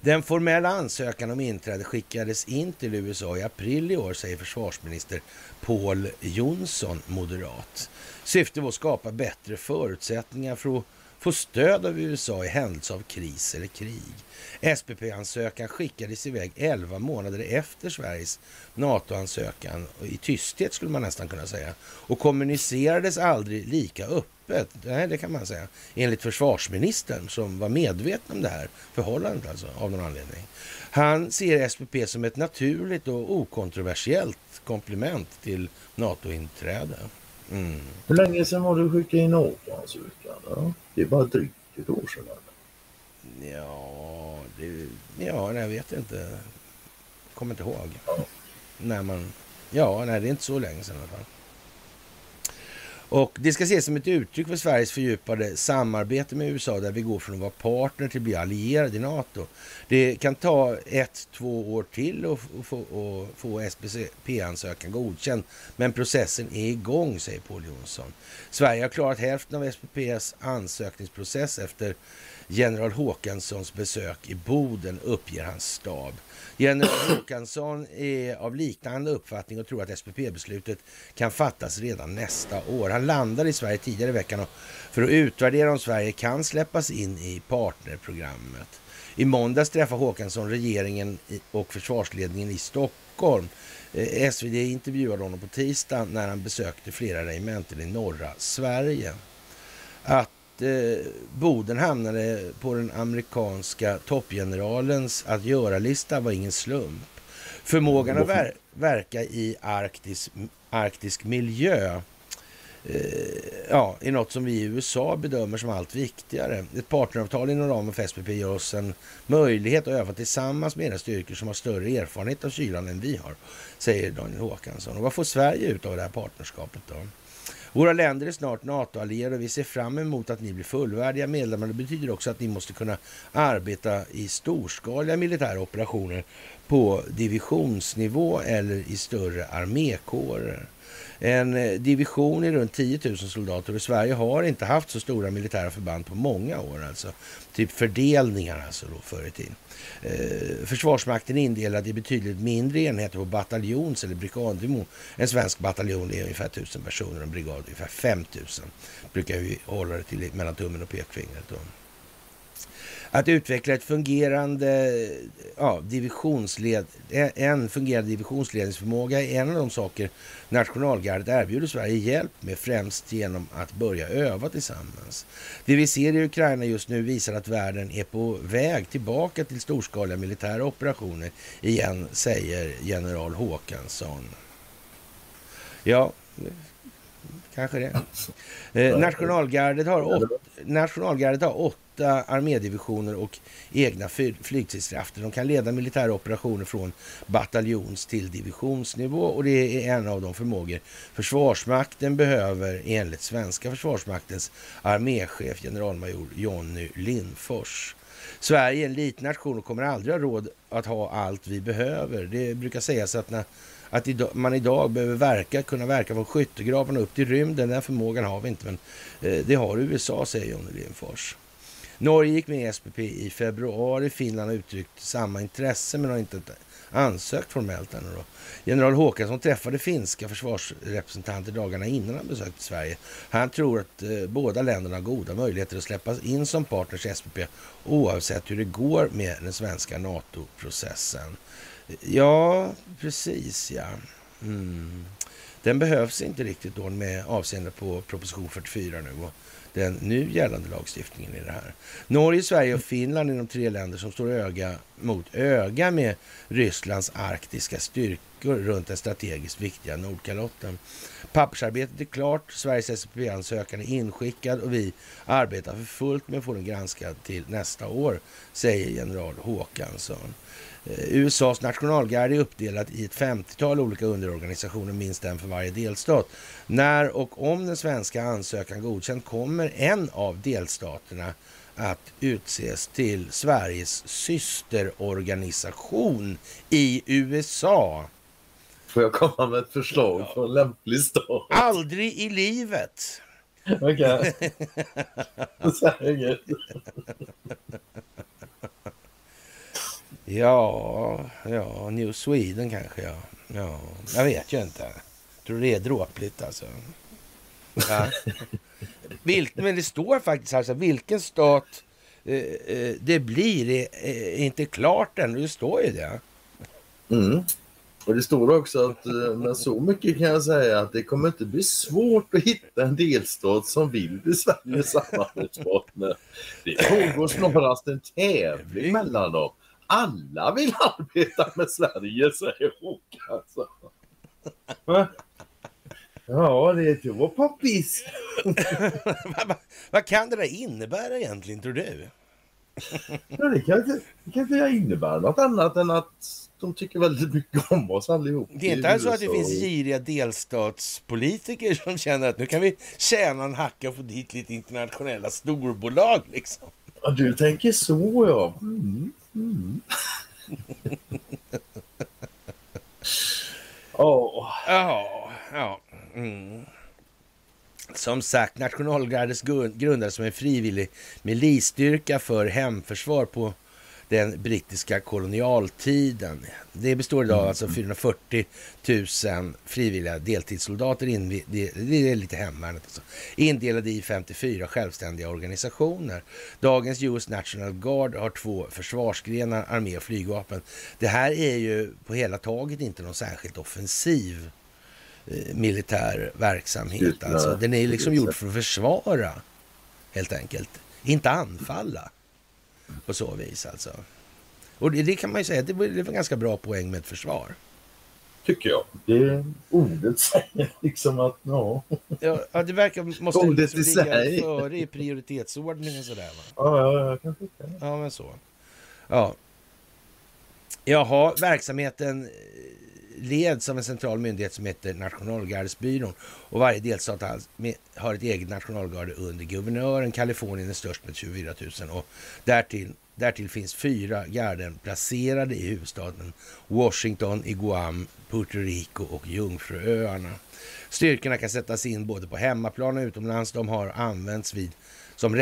Den formella ansökan om inträde skickades in till USA i april i år, säger försvarsminister Paul Jonsson, moderat. Syftet var att skapa bättre förutsättningar för att få stöd av USA i händelse av kris eller krig. SPP-ansökan skickades iväg 11 månader efter Sveriges NATO-ansökan, i tysthet skulle man nästan kunna säga, och kommunicerades aldrig lika öppet. Nej, det kan man säga. Enligt försvarsministern som var medveten om det här förhållandet alltså, av någon anledning. Han ser SPP som ett naturligt och okontroversiellt komplement till NATO-inträde. Mm. Hur länge sedan var du skickade in NATO-ansökan? Det är bara drygt ett år sedan. Ja, det, ja, jag vet inte. Kommer inte ihåg. Ja. När man... Ja, nej, det är inte så länge sedan i alla fall. Och Det ska ses som ett uttryck för Sveriges fördjupade samarbete med USA där vi går från att vara partner till att bli allierade i NATO. Det kan ta ett, två år till att få, få SPP-ansökan godkänd, men processen är igång, säger Paul Jonsson. Sverige har klarat hälften av SPPs ansökningsprocess efter general Håkanssons besök i Boden, uppger hans stab. General Håkansson är av liknande uppfattning och tror att SPP-beslutet kan fattas redan nästa år. Han landade i Sverige tidigare i veckan för att utvärdera om Sverige kan släppas in i partnerprogrammet. I måndags träffade Håkansson regeringen och försvarsledningen i Stockholm. Eh, SvD intervjuade honom på tisdag när han besökte flera regementen i norra Sverige. Att eh, Boden hamnade på den amerikanska toppgeneralens att göra-lista var ingen slump. Förmågan att ver verka i arktis, arktisk miljö eh, ja, är något som vi i USA bedömer som allt viktigare. Ett partneravtal inom ramen för SPP ger oss en möjlighet att öva tillsammans med era styrkor som har större erfarenhet av kylan än vi har, säger Daniel Håkansson. Och vad får Sverige ut av det här partnerskapet då? Våra länder är snart NATO-allierade och vi ser fram emot att ni blir fullvärdiga medlemmar. Det betyder också att ni måste kunna arbeta i storskaliga militära operationer på divisionsnivå eller i större armékårer. En eh, division är runt 10 000 soldater och Sverige har inte haft så stora militära förband på många år. Alltså. Typ fördelningar alltså då förr i tiden. Eh, Försvarsmakten är indelad i betydligt mindre enheter på bataljons eller brigadnivå. En svensk bataljon är ungefär 1000 personer och en brigad ungefär 5000. Brukar vi hålla det till mellan tummen och pekfingret. Då. Att utveckla ett fungerande ja, divisionsled, en fungerande divisionsledningsförmåga är en av de saker nationalgardet erbjuder Sverige hjälp med, främst genom att börja öva tillsammans. Det vi ser i Ukraina just nu visar att världen är på väg tillbaka till storskaliga militära operationer igen, säger general Håkansson. Ja, kanske det. Eh, nationalgardet har, åt, nationalgardet har åtta åtta armédivisioner och egna flygstridskrafter. De kan leda militära operationer från bataljons till divisionsnivå och det är en av de förmågor Försvarsmakten behöver enligt svenska försvarsmaktens arméchef generalmajor Jonny Lindfors. Sverige är en liten nation och kommer aldrig ha råd att ha allt vi behöver. Det brukar sägas att när att man idag behöver verka, kunna verka från skyttegravarna upp till rymden. Den förmågan har vi inte, men eh, det har USA, säger Jonny Lindfors. Norge gick med i SPP i februari. Finland har uttryckt samma intresse men har inte ansökt formellt ännu. Då. General Håkansson träffade finska försvarsrepresentanter dagarna innan han besökte Sverige. Han tror att eh, båda länderna har goda möjligheter att släppas in som partners i SPP oavsett hur det går med den svenska NATO-processen. Ja, precis ja. Mm. Den behövs inte riktigt då med avseende på proposition 44 nu. Och den nu gällande lagstiftningen i det här. Norge, Sverige och Finland är de tre länder som står öga mot öga med Rysslands arktiska styrkor runt den strategiskt viktiga Nordkalotten. Pappersarbetet är klart, Sveriges SPP-ansökan är inskickad och vi arbetar för fullt med att få den granskad till nästa år, säger general Håkansson. Eh, USAs nationalgarde är uppdelat i ett 50-tal olika underorganisationer, minst en för varje delstat. När och om den svenska ansökan godkänd kommer en av delstaterna att utses till Sveriges systerorganisation i USA. Får jag komma med ett förslag på en lämplig stat? Aldrig i livet. Okej. Okay. Ja, ja, New Sweden kanske ja. ja. Jag vet ju inte. Jag tror det är dråpligt alltså. Ja. Vilk, men det står faktiskt här, så vilken stat eh, eh, det blir är, är inte klart än. Det står ju det. Mm. Och det står också att, eh, men så mycket kan jag säga att det kommer inte bli svårt att hitta en delstat som vill bli Sveriges samarbetspartner. Det pågår snarast en tävling mellan dem. Alla vill arbeta med Sverige, säger Håkan. Alltså. Ja, det är och poppis. vad, vad kan det där innebära egentligen, tror du? ja, det kan inte, det kan inte innebära något annat än att de tycker väldigt mycket om oss allihop. Det är inte så att det finns giriga delstatspolitiker som känner att nu kan vi tjäna en hacka och få dit lite internationella storbolag liksom. Ja, du tänker så ja. Mm, mm. oh. Ja, ja. Mm. Som sagt, nationalgardets grundades som en frivillig milisstyrka för hemförsvar på den brittiska kolonialtiden. Det består idag mm. alltså 440 000 frivilliga deltidssoldater, det är lite hemvärnet alltså, indelade i 54 självständiga organisationer. Dagens US National Guard har två försvarsgrenar, armé och flygvapen. Det här är ju på hela taget inte någon särskilt offensiv eh, militär verksamhet. Alltså, den är liksom gjord för att försvara, helt enkelt. Inte anfalla på så vis alltså. Och det, det kan man ju säga, det var, det var ganska bra poäng med ett försvar. Tycker jag. Det ordet säger liksom att, ja. Ja, det verkar, måste ordet liksom ligga före i prioritetsordningen sådär va? Ja, ja, jag kan tycka det. Ja, men så. Ja. Jaha, verksamheten leds av en central myndighet som heter Nationalgardsbyrån. Och varje delstat har alltså ett eget nationalgarde under guvernören. Kalifornien är störst med 24 000 och därtill, därtill finns fyra garden placerade i huvudstaden Washington, i Guam, Puerto Rico och Jungfruöarna. Styrkorna kan sättas in både på hemmaplan och utomlands. De har använts vid som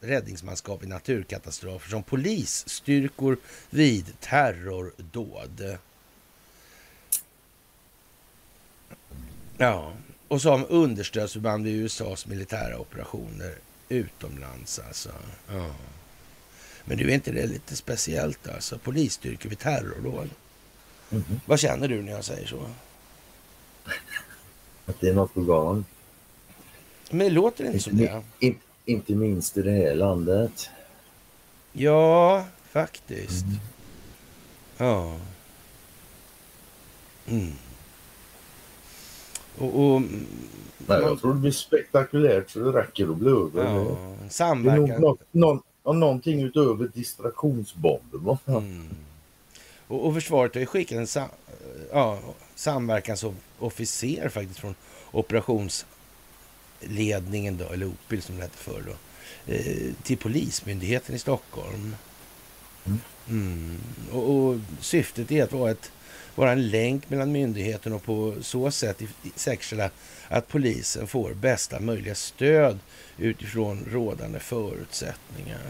räddningsmanskap i naturkatastrofer, som polisstyrkor vid terrordåd. Ja, och som understödsförband vid USAs militära operationer utomlands alltså. Ja. Men du är inte det lite speciellt alltså? Polisstyrkor vid terrordåd. Mm -hmm. Vad känner du när jag säger så? Att det är något på gång. Men det låter inte, som det. In, inte minst i det här landet. Ja, faktiskt. Mm. Ja. Mm. Och, och, Nej, jag tror det blir spektakulärt så det räcker att bli över. Ja, samverkan. Det är nog någon, någon, någonting utöver distraktionsbomber. Mm. Och, och försvaret har ju skickat en sam, ja, samverkansofficer faktiskt från operationsledningen då, eller OPIL som det hette förr då, eh, till Polismyndigheten i Stockholm. Mm. Mm. Och, och, syftet är att vara ett vara en länk mellan myndigheten och på så sätt säkerställa att polisen får bästa möjliga stöd utifrån rådande förutsättningar.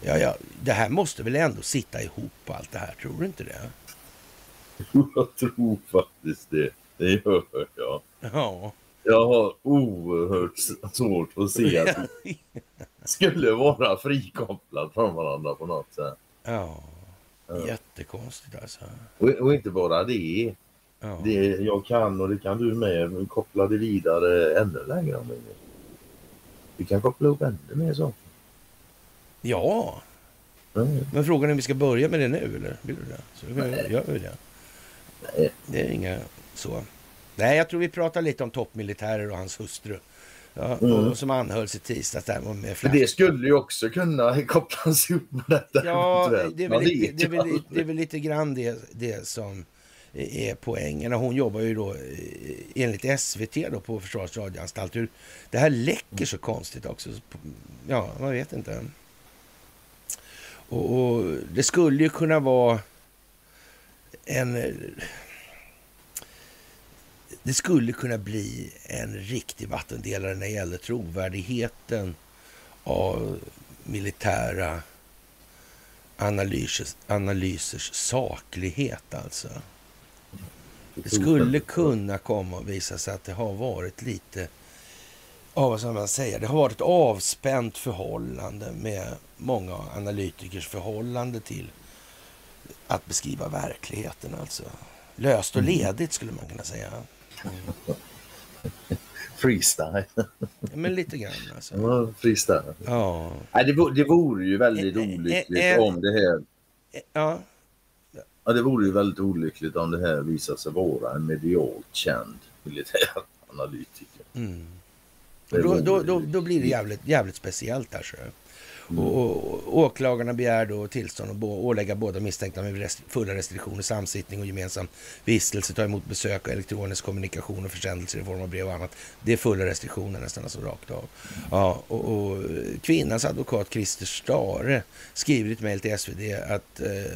Ja, ja, det här måste väl ändå sitta ihop allt det här, tror du inte det? Jag tror faktiskt det. Det gör jag. Ja. Jag har oerhört svårt att se att det skulle vara frikopplat från varandra på något sätt. Ja. Ja. Jättekonstigt alltså. Och, och, inte bara det. Ja. det. Jag kan och det kan du med koppla det vidare ännu längre om vi kan koppla upp ännu mer saker. Ja. Mm. Men frågan är om vi ska börja med det nu eller? Vill du det? Så Nej. gör vi det. Nej. Det är inga så. Nej, jag tror vi pratar lite om toppmilitärer och hans hustru. Ja, mm. som anhölls i tisdags där med flash. Det skulle ju också kunna kopplas ihop med detta. Ja, det är, väl lite, det, är väl, det är väl lite grann det, det som är poängen. Hon jobbar ju då eh, enligt SVT då på Försvarets radioanstalt. Det här läcker så konstigt också. Ja, man vet inte. Och, och det skulle ju kunna vara en det skulle kunna bli en riktig vattendelare när det gäller trovärdigheten av militära analysers, analysers saklighet alltså. Det skulle kunna komma och visa sig att det har varit lite ja, vad ska man säga, det har varit ett avspänt förhållande med många analytikers förhållande till att beskriva verkligheten. Alltså. Löst och Mm. ledigt skulle man kunna säga. Freestyle. Men lite grann alltså. Ja, freestyle. Ja, Nej, det, vore, det vore ju väldigt olyckligt eh, om det här ja, Ja, det vore ju väldigt olyckligt om det här visar sig vara en medialt känd militäranalytiker. mm. Då, då, då, då blir det jävligt, jävligt speciellt där. Så. Och, och, åklagarna begär då tillstånd att bo, ålägga båda misstänkta med rest, fulla restriktioner, samsittning och gemensam vistelse, ta emot besök och elektronisk kommunikation och försändelser i form av brev och annat. Det är fulla restriktioner nästan alltså rakt av. Ja, och, och kvinnans advokat Christer Stare skriver i ett mejl till SvD att eh,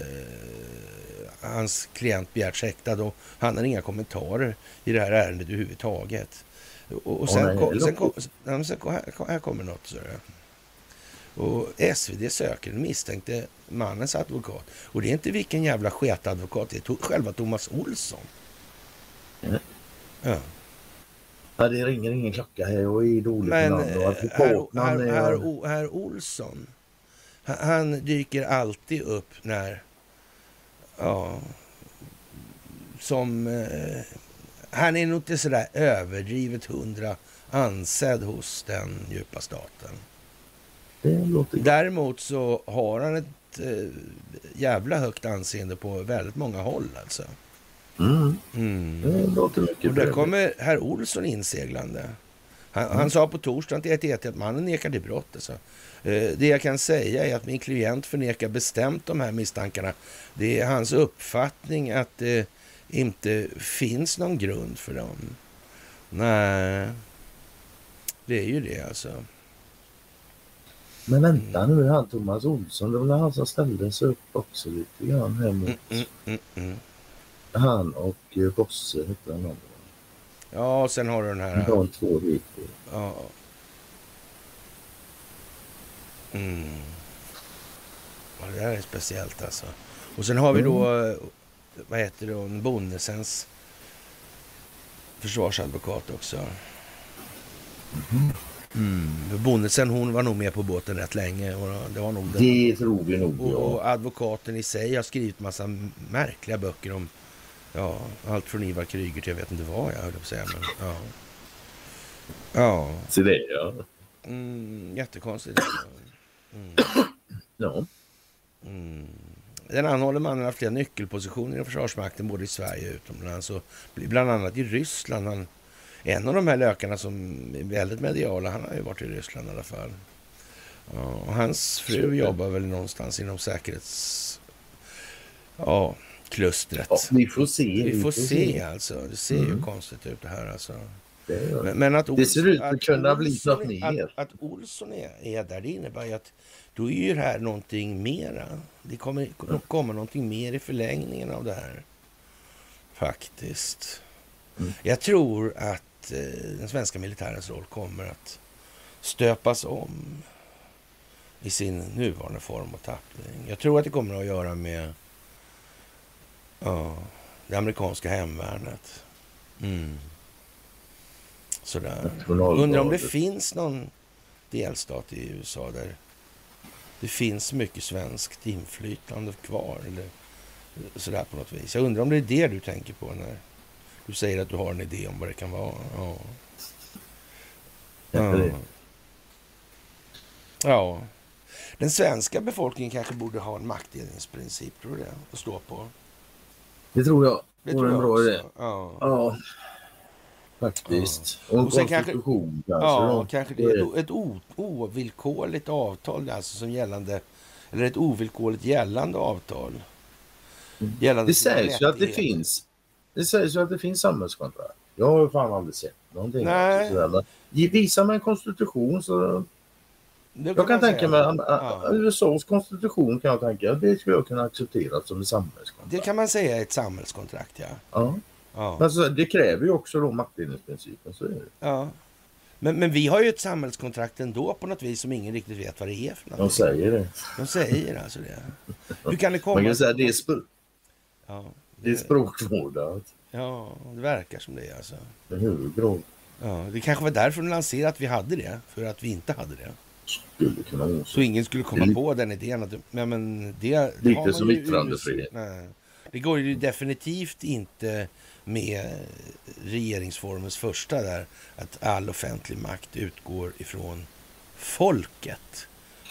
hans klient begärts häktad och han har inga kommentarer i det här ärendet överhuvudtaget. Och, och sen, nej, kom, sen, kom, sen kom, här, här kommer något. Så. Och SvD söker den misstänkte mannens advokat. Och det är inte vilken jävla sketadvokat, det är to- själva Thomas Olsson. Mm. Ja. Ja, det ringer ingen klocka här. Jag är dålig Men på namn. Herr, herr, Olsson, han, han dyker alltid upp när, ja, som, eh, han är nog inte sådär överdrivet hundra ansedd hos den djupa staten. Det låter Däremot så har han ett eh, jävla högt anseende på väldigt många håll alltså. Mm, Mm. det låter mycket Och där kommer herr Olsson inseglande. Han, han sa på torsdagen till 1 att mannen nekar till brott. Alltså. Eh, Det jag kan säga är att min klient förnekar bestämt de här misstankarna. Det är hans uppfattning att det inte finns någon grund för dem. Nej, det är ju det alltså. Men vänta nu, han Thomas Olsson, det var han som ställde sig upp också lite grann här mot Mm, mm, mm, mm. han och eh, Bosse hette han andra. Ja, och sen har du den här... De två hit. Ja. Mm. Ja, det där är speciellt alltså. Och sen har vi då, eh, vad heter det, en Bonnesens försvarsadvokat också. Mm. Bonnesen hon var nog med på båten rätt länge. Och det var nog den. Det tror vi nog Och, ja. och advokaten i sig har skrivit massa märkliga böcker om ja, allt från Ivar Kryger till jag vet inte vad jag höll på att säga. Men, ja. ja. Så det ja. Mm, jättekonstigt. Mm. ja. Mm. Den anhållne mannen har flera nyckelpositioner i Försvarsmakten både i Sverige och utomlands. Och bland annat i Ryssland. Han, en av de här lökarna som är väldigt mediala, han har ju varit i Ryssland i alla fall. Och hans fru Super. jobbar väl någonstans inom säkerhets... Ja, klustret. ja. Vi får se. Vi får se alltså. Det ser ju Mm. konstigt ut det här alltså. Det. Men, men att Det ser ut att kunna bli Olsson- något mer. Att, att Olsson är, är där, det innebär ju att då är ju det här någonting mera. Det kommer nog komma någonting mer i förlängningen av det här. Faktiskt. Mm. Jag tror att eh, den svenska militärens roll kommer att stöpas om i sin nuvarande form och tappning. Jag tror att det kommer att göra med ja, det amerikanska hemvärnet. Mm. Sådär. Undrar om det finns någon delstat i USA där det finns mycket svenskt inflytande kvar. Eller sådär på något vis. Jag undrar om det är det du tänker på när du säger att du har en idé om vad det kan vara. Ja. Ja. det. ja. Den svenska befolkningen kanske borde ha en maktdelningsprincip, tror du det? Att stå på. Det tror jag Det tror jag bra också. idé. Ja. Ja. Faktiskt. Och en Och sen kanske-. Ja, då. kanske det är ett, ett o, ovillkorligt avtal, alltså som gällande, eller ett ovillkorligt gällande avtal. Mm. Gällande Det sägs ju att det finns. Det sägs ju att det finns samhällskontrakt. Jag har ju fan aldrig sett någonting. Nej. sådär, Visa mig en konstitution så... Jag kan tänka mig Ja. USAs konstitution kan jag tänka det skulle jag kunna acceptera som ett samhällskontrakt. Det kan man säga är ett samhällskontrakt, ja. Ja. ja. Men så, det kräver ju också då maktdelningsprincipen. Så är det. ja. Men, men vi har ju ett samhällskontrakt ändå på något vis som ingen riktigt vet vad det är för De något. säger det. De säger alltså det. Hur kan det komma? Man kan säga det är, spr- Ja, det är språkvårdat ja, det verkar som det alltså. i hög grad. Ja, det kanske var därför de lanserade att vi hade det, för att vi inte hade det. Skulle kunna vara så. Så ingen skulle komma Det är på den idén. Att, ja, men det, det Lite som yttrandefrihet. Det går ju definitivt inte med regeringsformens första där, att all offentlig makt utgår ifrån folket.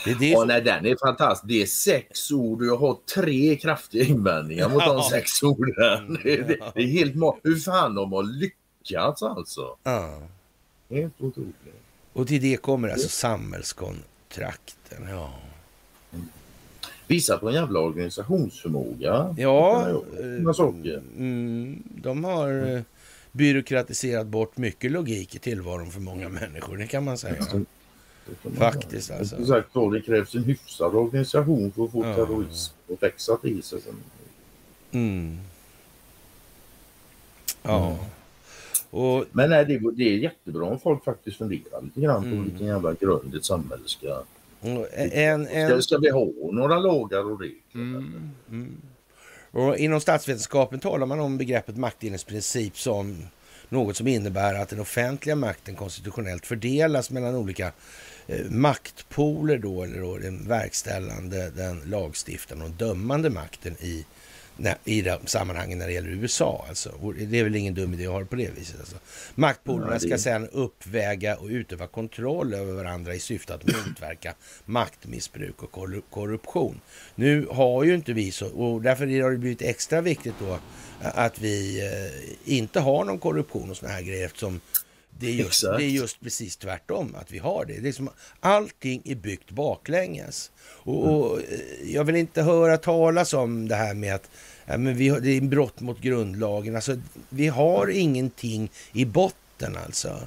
Det är det som, nej, den är fantastisk. Det är sex ord och jag har tre kraftiga invändningar mot de sex orden. Det, det, det är helt Hur fan de har lyckats alltså. ja. Helt otroligt. Och till det kommer alltså samhällskontrakten. Ja, Visar på en jävla organisationsförmåga. ja saker. mm, de har eh, byråkratiserat bort mycket logik i tillvaron för många människor, det kan man säga. Faktiskt, alltså. Som sagt, då, det krävs en hyfsad organisation för att få Ja. terrorism att växa till sig. Mm. Ja. Mm. Och Men nej, det, det är jättebra om folk faktiskt funderar lite grann på Mm. vilken jävla grund ett samhälle ska... en, Ska, en, ska vi ha några lagar och regler? Mm, mm. Och inom statsvetenskapen talar man om begreppet maktdelningsprincip som något som innebär att den offentliga makten konstitutionellt fördelas mellan olika maktpoler då, eller då den verkställande, den lagstiftande och dömande makten i, i de sammanhangen när det gäller USA. Alltså. Och det är väl ingen dum idé att ha det på det viset. Alltså. Maktpolerna det- ska sedan uppväga och utöva kontroll över varandra i syfte att motverka maktmissbruk och korru- korruption. Nu har ju inte vi så, och därför har det blivit extra viktigt då att vi eh, inte har någon korruption och såna här grejer eftersom det är, just, det är just precis tvärtom att vi har det. det är som, allting är byggt baklänges. Och, och eh, jag vill inte höra talas om det här med att ja, men vi har, det är brott mot grundlagen. Alltså, vi har ingenting i botten alltså.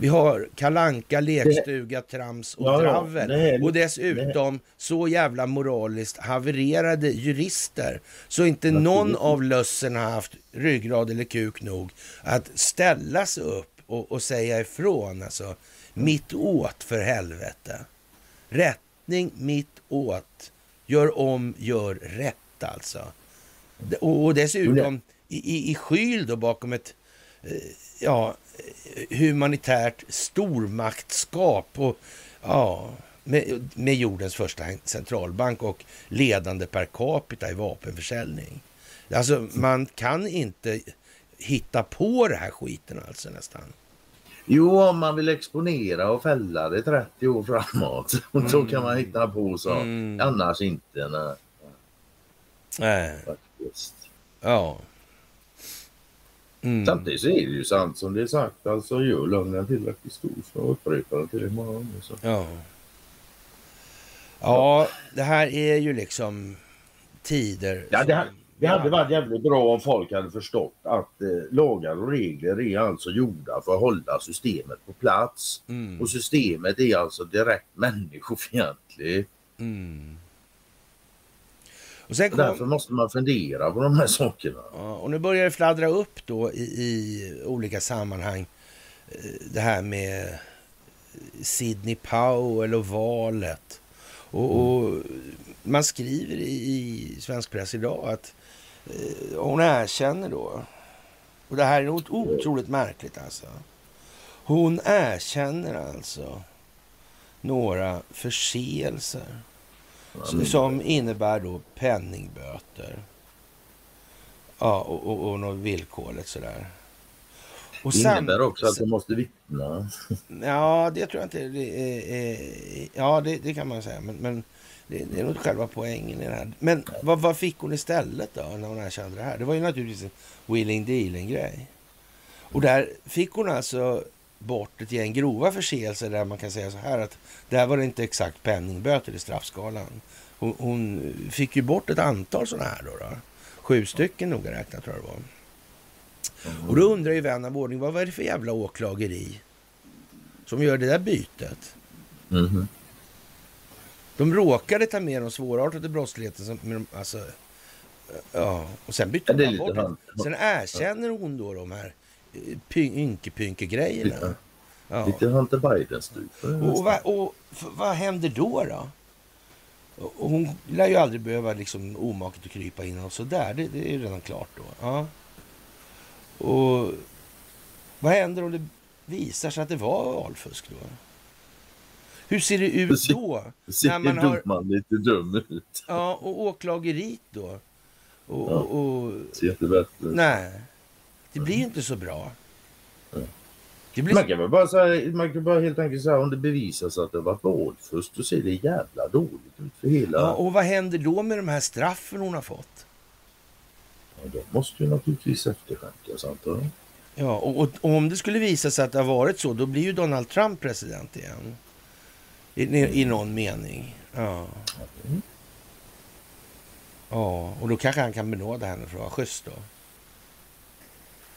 Vi har kalanka, lekstuga, trams och Ja, ja, det är- och dessutom så jävla moraliskt havererade jurister. Så inte någon av lössen har haft ryggrad eller kuk nog att ställa sig upp och, och säga ifrån. Alltså, mitt åt för helvete. Rättning mitt åt. Gör om, gör rätt alltså. Och, och dessutom i, i, i skyl då bakom ett eh, ja, eh, humanitärt stormaktskap och ja, med, med jordens första centralbank och ledande per capita i vapenförsäljning. Alltså man kan inte hitta på det här skiten alltså nästan. Jo, om man vill exponera och fälla det 30 år framåt. Så kan man hitta på så. Mm. Annars inte. Nej, Nej, faktiskt. ja. Mm. Samtidigt så är det ju sant som det är sagt. Alltså gör lögnen tillräckligt stor så upprepar den tillräckligt många gånger. Så. Ja. Ja, det här är ju liksom tider. Ja, det, som- det hade varit jävligt bra om folk hade förstått att eh, lagar och regler är alltså gjorda för att hålla systemet på plats. Mm. Och systemet är alltså direkt människofientligt. Mm. Och sen kom, därför måste man fundera på de här sakerna. ja, och nu börjar det fladdra upp då i, i olika sammanhang. eh, Det här med Sidney Powell och valet. Och, och man skriver i, svensk press idag att eh, hon erkänner då. Och det här är något otroligt märkligt alltså. Hon erkänner alltså några förseelser. S- Som innebär då penningböter. Ja, och, och, och något villkorligt sådär. Och Det innebär också att de måste vittna. Ja, det tror jag inte. Det är, ja, det, det kan man säga. Men, men det, det är nog själva poängen i det här. Men vad, vad fick hon istället då när hon erkände det här? Det var ju naturligtvis en willing dealing-grej. Och där fick hon alltså bort ett gäng grova förseelser där man kan säga så här att där var det inte exakt penningböter i straffskalan. Hon, hon fick ju bort ett antal sådana här då. då. Sju stycken noga räknat tror jag det var. Och då undrar ju vän av ordning, vad var det för jävla åklageri som gör det där bytet? Mhm. De råkade ta med de svårartade brottsligheten. Som, med de, alltså, ja, och sen bytte Ja, de bort han- Sen erkänner hon då de här eh, py- ynke-pynke-grejerna. Lite, Ja. lite Hunter Biden-stuk. Och, vad, och vad händer då? då? Och hon lär ju aldrig behöva liksom omaket att krypa in och sådär. Det, det är ju redan klart då. Ja. Och vad händer om det visar sig att det var valfusk då? Hur ser det ut då? Ser När man har- domaren lite dum ut? Ja, och åklageriet då? Och, Ja. och, Ser inte bättre ut. nej, det blir ju inte så bra. Det blir... Man kan väl bara säga, man kan bara helt enkelt säga om det bevisas att det var valfusk då ser det jävla dåligt ut för hela... Ja, och vad händer då med de här straffen hon har fått? Ja, de måste ju naturligtvis efterskänkas antar jag. Ja, och, och, och om det skulle visa sig att det har varit så, då blir ju Donald Trump president igen. I, i, någon mening. Ja. Mm. ja, och då kanske han kan benåda henne för att vara schysst då.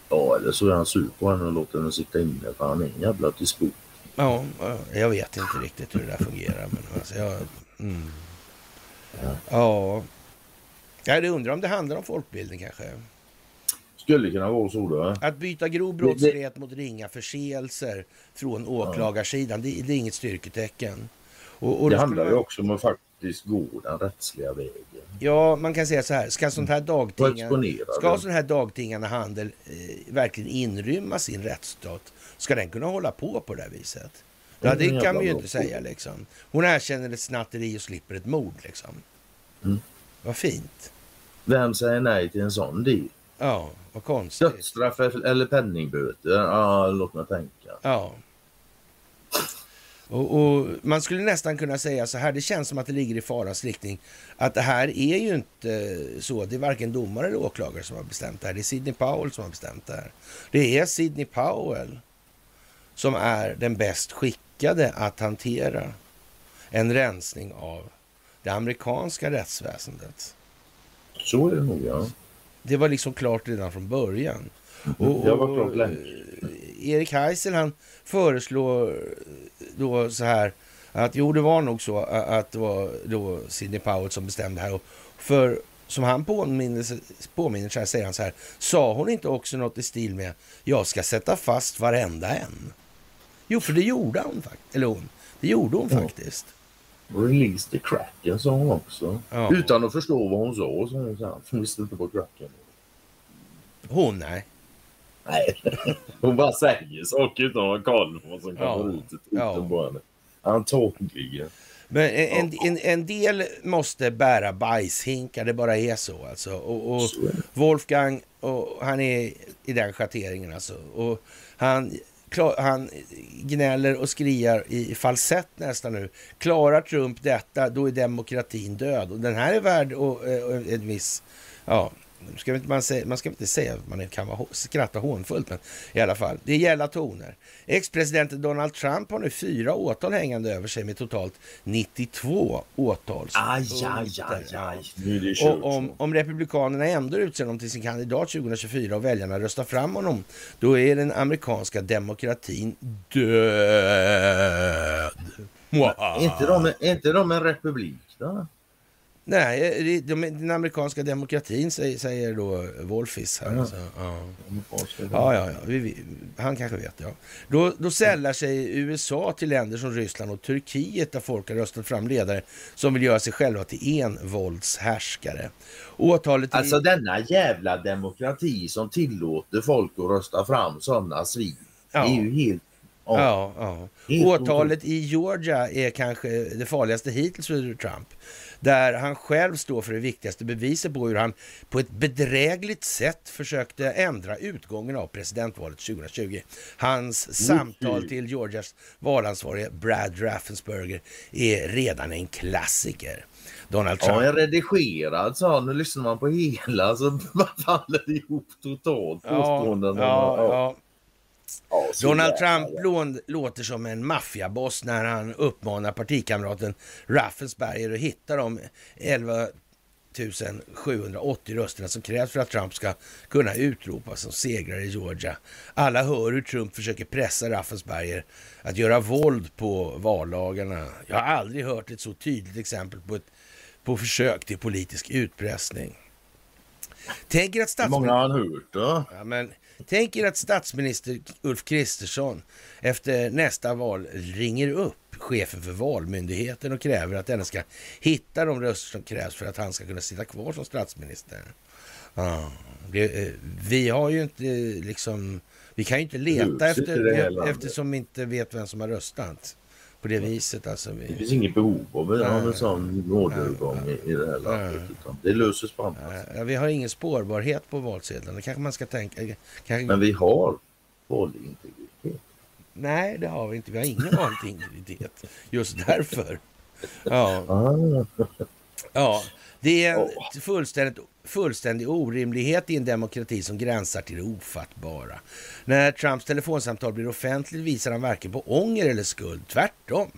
Ja, eller så är han sur på henne och låter henne sitta inne för han är en jävla disput. Ja, ja, jag vet inte riktigt hur det där fungerar. Men alltså, jag, mm. Ja. Ja. Jag undrar om det handlar om folkbildning kanske. Skulle kunna vara så då. Att byta grov brottslighet mot ringa förseelser från åklagarsidan, det, det är inget styrketecken. Och, och Det handlar skulle ju man- också om att faktiskt gå den rättsliga vägen. Ja, man kan säga så här, ska sånt här Och dagtinga, exponera ska den. sån här dagtingande handel eh, verkligen inrymmas i en rättsstat? Ska den kunna hålla på på det här viset? Ja, Det det kan vi ju inte säga liksom. Hon erkänner ett snatteri och slipper ett mord liksom. Mm. Vad fint. Vem säger nej till en sån deal? Ja, vad konstigt. Dödsstraff eller penningböter? Ja, låt mig tänka. Ja. Och, och Man skulle nästan kunna säga så här, det känns som att det ligger i farans riktning, att det här är ju inte så, det är varken domare eller åklagare som har bestämt det här, det är Sidney Powell som har bestämt det här. Det är Sidney Powell som är den bäst skickade att hantera en rensning av det amerikanska rättsväsendet. Så är det nog ja. Det var liksom klart redan från början. Och, var och, länge. eh, Erik Heisel han föreslår då så här att jo det var nog så att det var då Sidney Powell som bestämde här. Och för som han påminner, påminner sig säger han så här. Sa hon inte också något i stil med jag ska sätta fast varenda en? Jo, för det gjorde hon faktiskt. Eller hon. Det gjorde hon Ja. faktiskt. Release the cracken sa hon också. Ja. Utan att förstå vad hon sa. Så hon sa hon visste inte vad cracken var. Hon, nej. Nej, hon bara säger saker utan att ha koll på vad som Ja. kommer ut Ja. på henne. Antagligen. Men en, en, en del måste bära bajshinkar, det bara är så alltså. Och, och. Wolfgang, och han är i den schatteringen alltså. Och han, han gnäller och skriar i falsett nästan nu. Klarar Trump detta, då är demokratin död. Och den här är värd och, eh, och en viss... Ja, ska inte man, säga, man ska inte säga att man kan vara, skratta hånfullt, men i alla fall. Det är gälla toner. Ex-presidenten Donald Trump har nu fyra åtal hängande över sig med totalt 92 åtals. Aj, aj, aj, aj. Och om, om Republikanerna ändå utser honom till sin kandidat 2024 och väljarna röstar fram honom, då är den amerikanska demokratin död. Är inte, de, är inte de en republik då? Nej, den amerikanska demokratin säger, då Wolfis här. Ja. Så, ja. Ja, ja, ja. Han kanske vet, ja. Då, då sällar sig USA till länder som Ryssland och Turkiet där folk har röstat fram ledare som vill göra sig själva till envåldshärskare. Åtalet i... Alltså denna jävla demokrati som tillåter folk att rösta fram sådana svin. Ja. Det är ju helt... Ja. Ja, Åtalet i Georgia är kanske det farligaste hittills för Trump. Där han själv står för det viktigaste beviset på hur han på ett bedrägligt sätt försökte ändra utgången av presidentvalet 2020. Hans samtal till Georgias valansvarige Brad Raffensperger är redan en klassiker. Donald Trump Ja, en redigerad så nu lyssnar man på hela så faller det ihop totalt Ja, ja, ja. Ja, Donald Trump lån, låter som en maffiaboss när han uppmanar partikamraten Raffensperger att hitta de 11 780 rösterna som krävs för att Trump ska kunna utropas som segrare i Georgia. Alla hör hur Trump försöker pressa Raffensperger att göra våld på vallagarna. Jag har aldrig hört ett så tydligt exempel på, ett, på försök till politisk utpressning. Tänker att Hur många statsministern... har han hört då? Ja, men tänk er att statsminister Ulf Kristersson efter nästa val ringer upp chefen för Valmyndigheten och kräver att denne ska hitta de röster som krävs för att han ska kunna sitta kvar som statsminister. Ja, Det, eh, vi har ju inte liksom... Vi kan ju inte leta efter, eftersom vi inte vet vem som har röstat. På det viset alltså. Vi... Det finns inget behov av att en sån nådeövergång i, i det här landet. Det löses på annat sätt. Vi har ingen spårbarhet på valsedlarna. Det kanske man ska tänka. Kanske... Men vi har valintegritet. Nej, det har vi inte. Vi har ingen valintegritet. Just därför. Ja. Ah. ja. Det är en fullständigt, fullständig orimlighet i en demokrati som gränsar till det ofattbara. När Trumps telefonsamtal blir offentligt visar han varken på ånger eller skuld. Tvärtom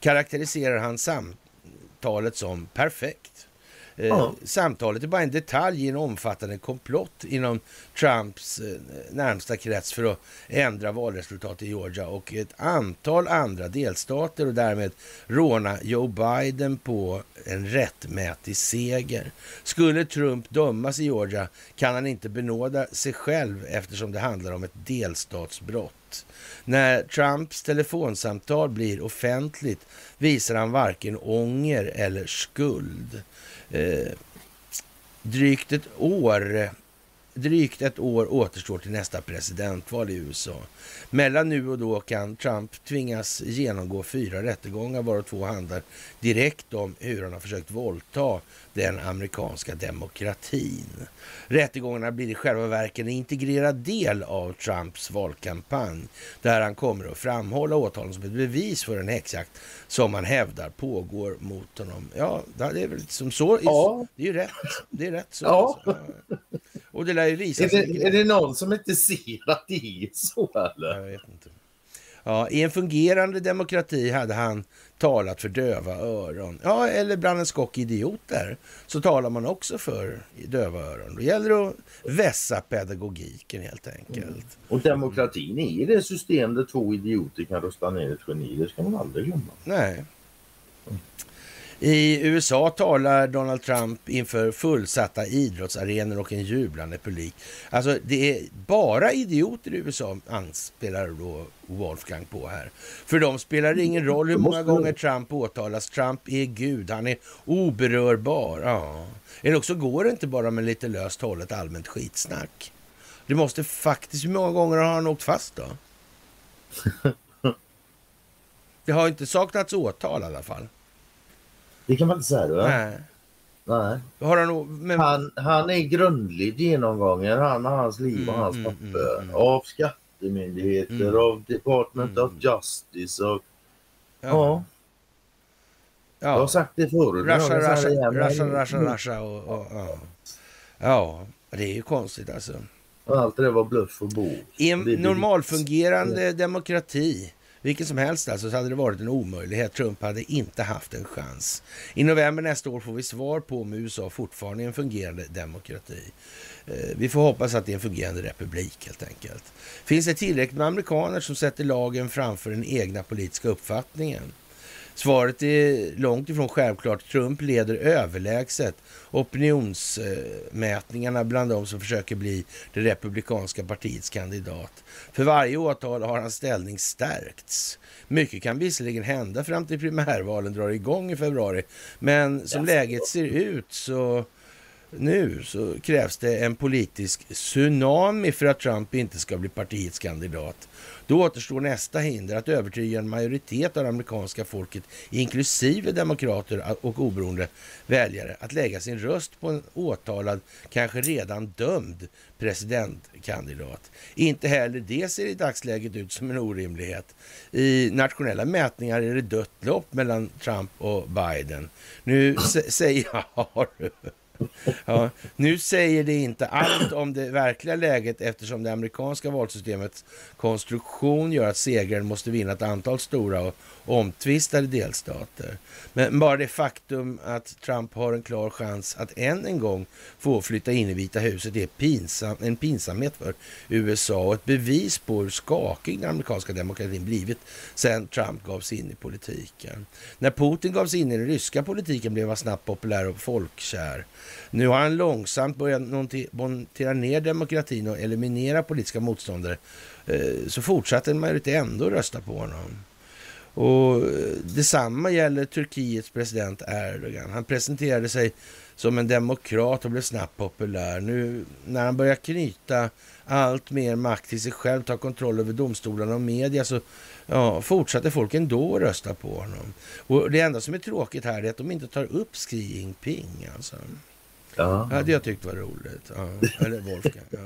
karaktäriserar han samtalet som perfekt. Eh, Samtalet är bara en detalj i en omfattande komplott inom Trumps eh, närmsta krets för att ändra valresultatet i Georgia och ett antal andra delstater och därmed råna Joe Biden på en rättmätig seger. Skulle Trump dömas i Georgia kan han inte benåda sig själv eftersom det handlar om ett delstatsbrott. När Trumps telefonsamtal blir offentligt visar han varken ånger eller skuld eh, drygt ett år Drygt ett år återstår till nästa presidentval i USA. Mellan nu och då kan Trump tvingas genomgå fyra rättegångar varav två handlar direkt om hur han har försökt våldta den amerikanska demokratin. Rättegångarna blir i själva verket en integrerad del av Trumps valkampanj där han kommer att framhålla åtalen som ett bevis för en häxjakt som han hävdar pågår mot honom. Ja, det är väl som så. Ja. Det är ju rätt. Det är rätt så. Ja. Alltså. Och det lär ju visa är det, sig. Är det någon som inte ser att det är så eller? Jag vet inte. Ja, I en fungerande demokrati hade han talat för döva öron. Ja, eller bland en skock idioter så talar man också för döva öron. Då gäller det att vässa pedagogiken helt enkelt. Mm. Och demokratin är det system där två idioter kan rösta ner ett geni. Det ska man aldrig glömma. Nej. I USA talar Donald Trump inför fullsatta idrottsarenor och en jublande publik. Alltså det är bara idioter i USA anspelar då Wolfgang på här. För dem spelar det ingen roll hur många gånger Trump åtalas. Trump är Gud, han är oberörbar. Ja. Eller också går det inte bara med lite löst hållet allmänt skitsnack. Det måste faktiskt, hur många gånger har han åkt fast då? Det har inte saknats åtal i alla fall. Det kan man inte säga. Va? Nej. Nej. Har han, men... han, han är grundligt genomgången, han och hans liv och mm, hans mm, papper. Mm, mm, av skattemyndigheter, mm. av Department of mm. Justice och... Ja. ja. Jag har sagt det förut. Rasha, rasha, rasha, rasha, rasha och, och, ja. ja, det är ju konstigt alltså. Allt det var bluff och bo. I en normalfungerande demokrati vilken som helst alltså, så hade det varit en omöjlighet. Trump hade inte haft en chans. I november nästa år får vi svar på om USA fortfarande är en fungerande demokrati. Eh, vi får hoppas att det är en fungerande republik helt enkelt. Finns det tillräckligt med amerikaner som sätter lagen framför den egna politiska uppfattningen? Svaret är långt ifrån självklart. Trump leder överlägset opinionsmätningarna bland de som försöker bli det republikanska partiets kandidat. För varje åtal har hans ställning stärkts. Mycket kan visserligen hända fram till primärvalen drar igång i februari, men som läget ser ut så nu så krävs det en politisk tsunami för att Trump inte ska bli partiets kandidat. Då återstår nästa hinder, att övertyga en majoritet av det amerikanska folket, inklusive demokrater och oberoende väljare, att lägga sin röst på en åtalad, kanske redan dömd presidentkandidat. Inte heller det ser i dagsläget ut som en orimlighet. I nationella mätningar är det dött lopp mellan Trump och Biden. Nu säger jag... Ja, nu säger det inte allt om det verkliga läget eftersom det amerikanska valsystemets konstruktion gör att segraren måste vinna ett antal stora och omtvistade delstater. Men bara det faktum att Trump har en klar chans att än en gång få flytta in i Vita huset är pinsam, en pinsamhet för USA och ett bevis på hur skakig den amerikanska demokratin blivit sedan Trump gav sig in i politiken. När Putin gav sig in i den ryska politiken blev han snabbt populär och folkkär. Nu har han långsamt börjat montera ner demokratin och eliminera politiska motståndare. Eh, så fortsatte en majoritet ändå rösta på honom. Och eh, detsamma gäller Turkiets president Erdogan. Han presenterade sig som en demokrat och blev snabbt populär. Nu när han börjar knyta allt mer makt till sig själv, ta kontroll över domstolarna och media så ja, fortsatte folk ändå att rösta på honom. Och det enda som är tråkigt här är att de inte tar upp Xi Jinping. Alltså. Ja. Det hade jag tyckt var roligt. Ja. Eller Wolfgang. Ja.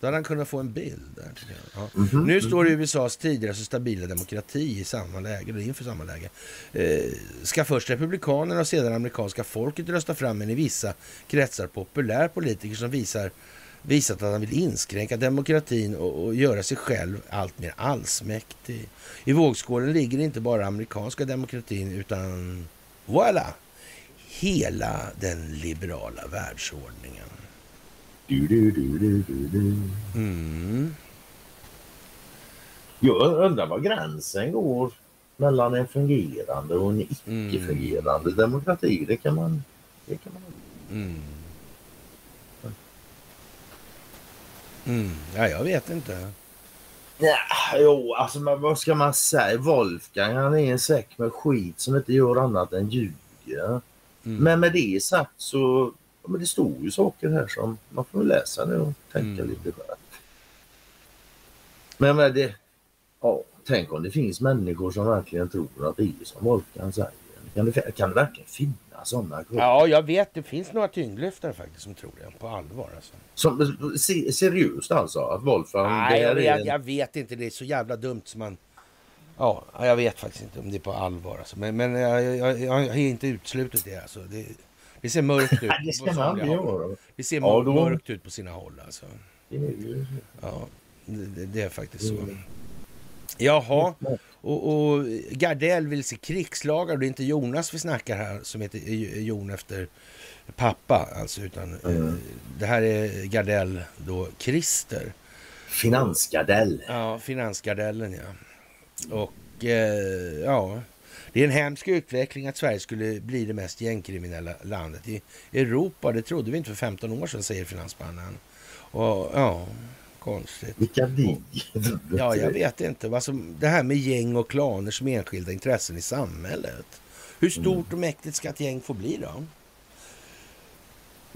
Då hade han kunnat få en bild. Där, ja. mm -hmm. Nu står USAs tidigare så stabila demokrati i samma läge, eller inför samma läge. Eh, ska först republikanerna och sedan amerikanska folket rösta fram en i vissa kretsar populär politiker som visar visat att han vill inskränka demokratin och, och göra sig själv allt mer allsmäktig. I vågskålen ligger inte bara amerikanska demokratin utan voilà, hela den liberala världsordningen. Mm. Jag undrar var gränsen går mellan en fungerande och en icke-fungerande mm. demokrati. Det kan man... Det kan man... Mm. Mm. Ja, jag vet inte. Ja, jo, alltså men vad ska man säga? Wolfgang han är en säck med skit som inte gör annat än ljuger. Mm. Men med det sagt så Ja, men det står ju saker här som man får läsa nu och tänka mm. lite själv. Men, men det, ja, tänk om det finns människor som verkligen tror att det är som Wolfgang säger. Kan det, kan det verkligen finnas sådana? Ja, jag vet. Det finns några tyngdlyftare faktiskt som tror det på allvar. Alltså. Som, se, seriöst alltså? Att Wolfgang... Nej, jag vet, en... jag vet inte. Det är så jävla dumt som man... Ja, jag vet faktiskt inte om det är på allvar. Alltså. Men, men jag, jag, jag har inte uteslutit det. Alltså. det det ser mörkt ut. det ska man göra. Det ser ja, då... mörkt ut på sina håll alltså. Ja, det, det är faktiskt så. Mm. Jaha, och, och Gardell vill se krigslagar. Det är inte Jonas vi snackar här som heter Jon efter pappa alltså, utan eh, mm. det här är Gardell då Christer. Finansgardell. Ja, Finansgardellen ja. Och eh, ja, det är en hemsk utveckling att Sverige skulle bli det mest gängkriminella landet i Europa. Det trodde vi inte för 15 år sedan, säger finansmannen. Och ja, konstigt. Vilka vi? Ja, jag vet inte. Alltså, det här med gäng och klaner som enskilda intressen i samhället. Hur stort och mäktigt ska ett gäng få bli då?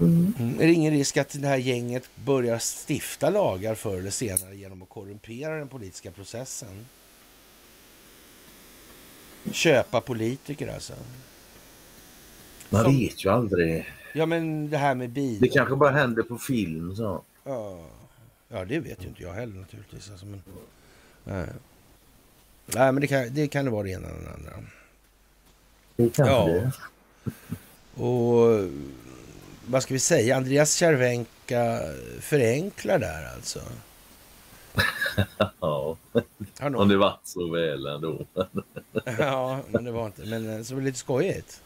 Mm. Är det ingen risk att det här gänget börjar stifta lagar förr eller senare genom att korrumpera den politiska processen? Köpa politiker alltså. Man Som... vet ju aldrig. Ja men det här med bilar. Det kanske bara händer på film så. Ja, ja det vet ju inte jag heller naturligtvis. Alltså, men... Nej. Nej men det kan, det kan det vara det ena eller det andra. Det kan ja. det. Och vad ska vi säga? Andreas Cervenka förenklar där alltså. Ja, om det var så väl ändå. ja, men det var inte. Men eh, så var det lite skojigt.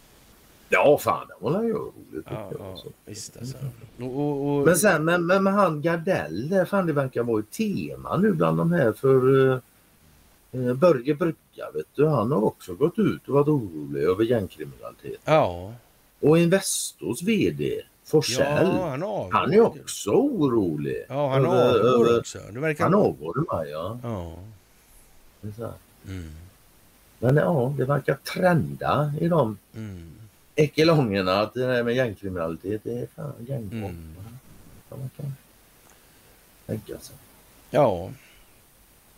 Ja, fan det var ju roligt. Ja, ja, visst alltså. Och, och, och... Men sen med, med, med han Gardell, där fan det verkar vara ett tema nu bland de här för uh, Börje Brygga, vet du, han har också gått ut och varit orolig över gängkriminalitet. Ja. Och Investors VD Forsell, ja, han, han, är också orolig. Ja, han avgår också. Det verkar... Han avgår med, ja. ja. Mm. Men ja, det verkar trenda i de mm. ekelongerna att det där med gängkriminalitet, det är fan gängpop. Mm. man kan tänka sig. Ja.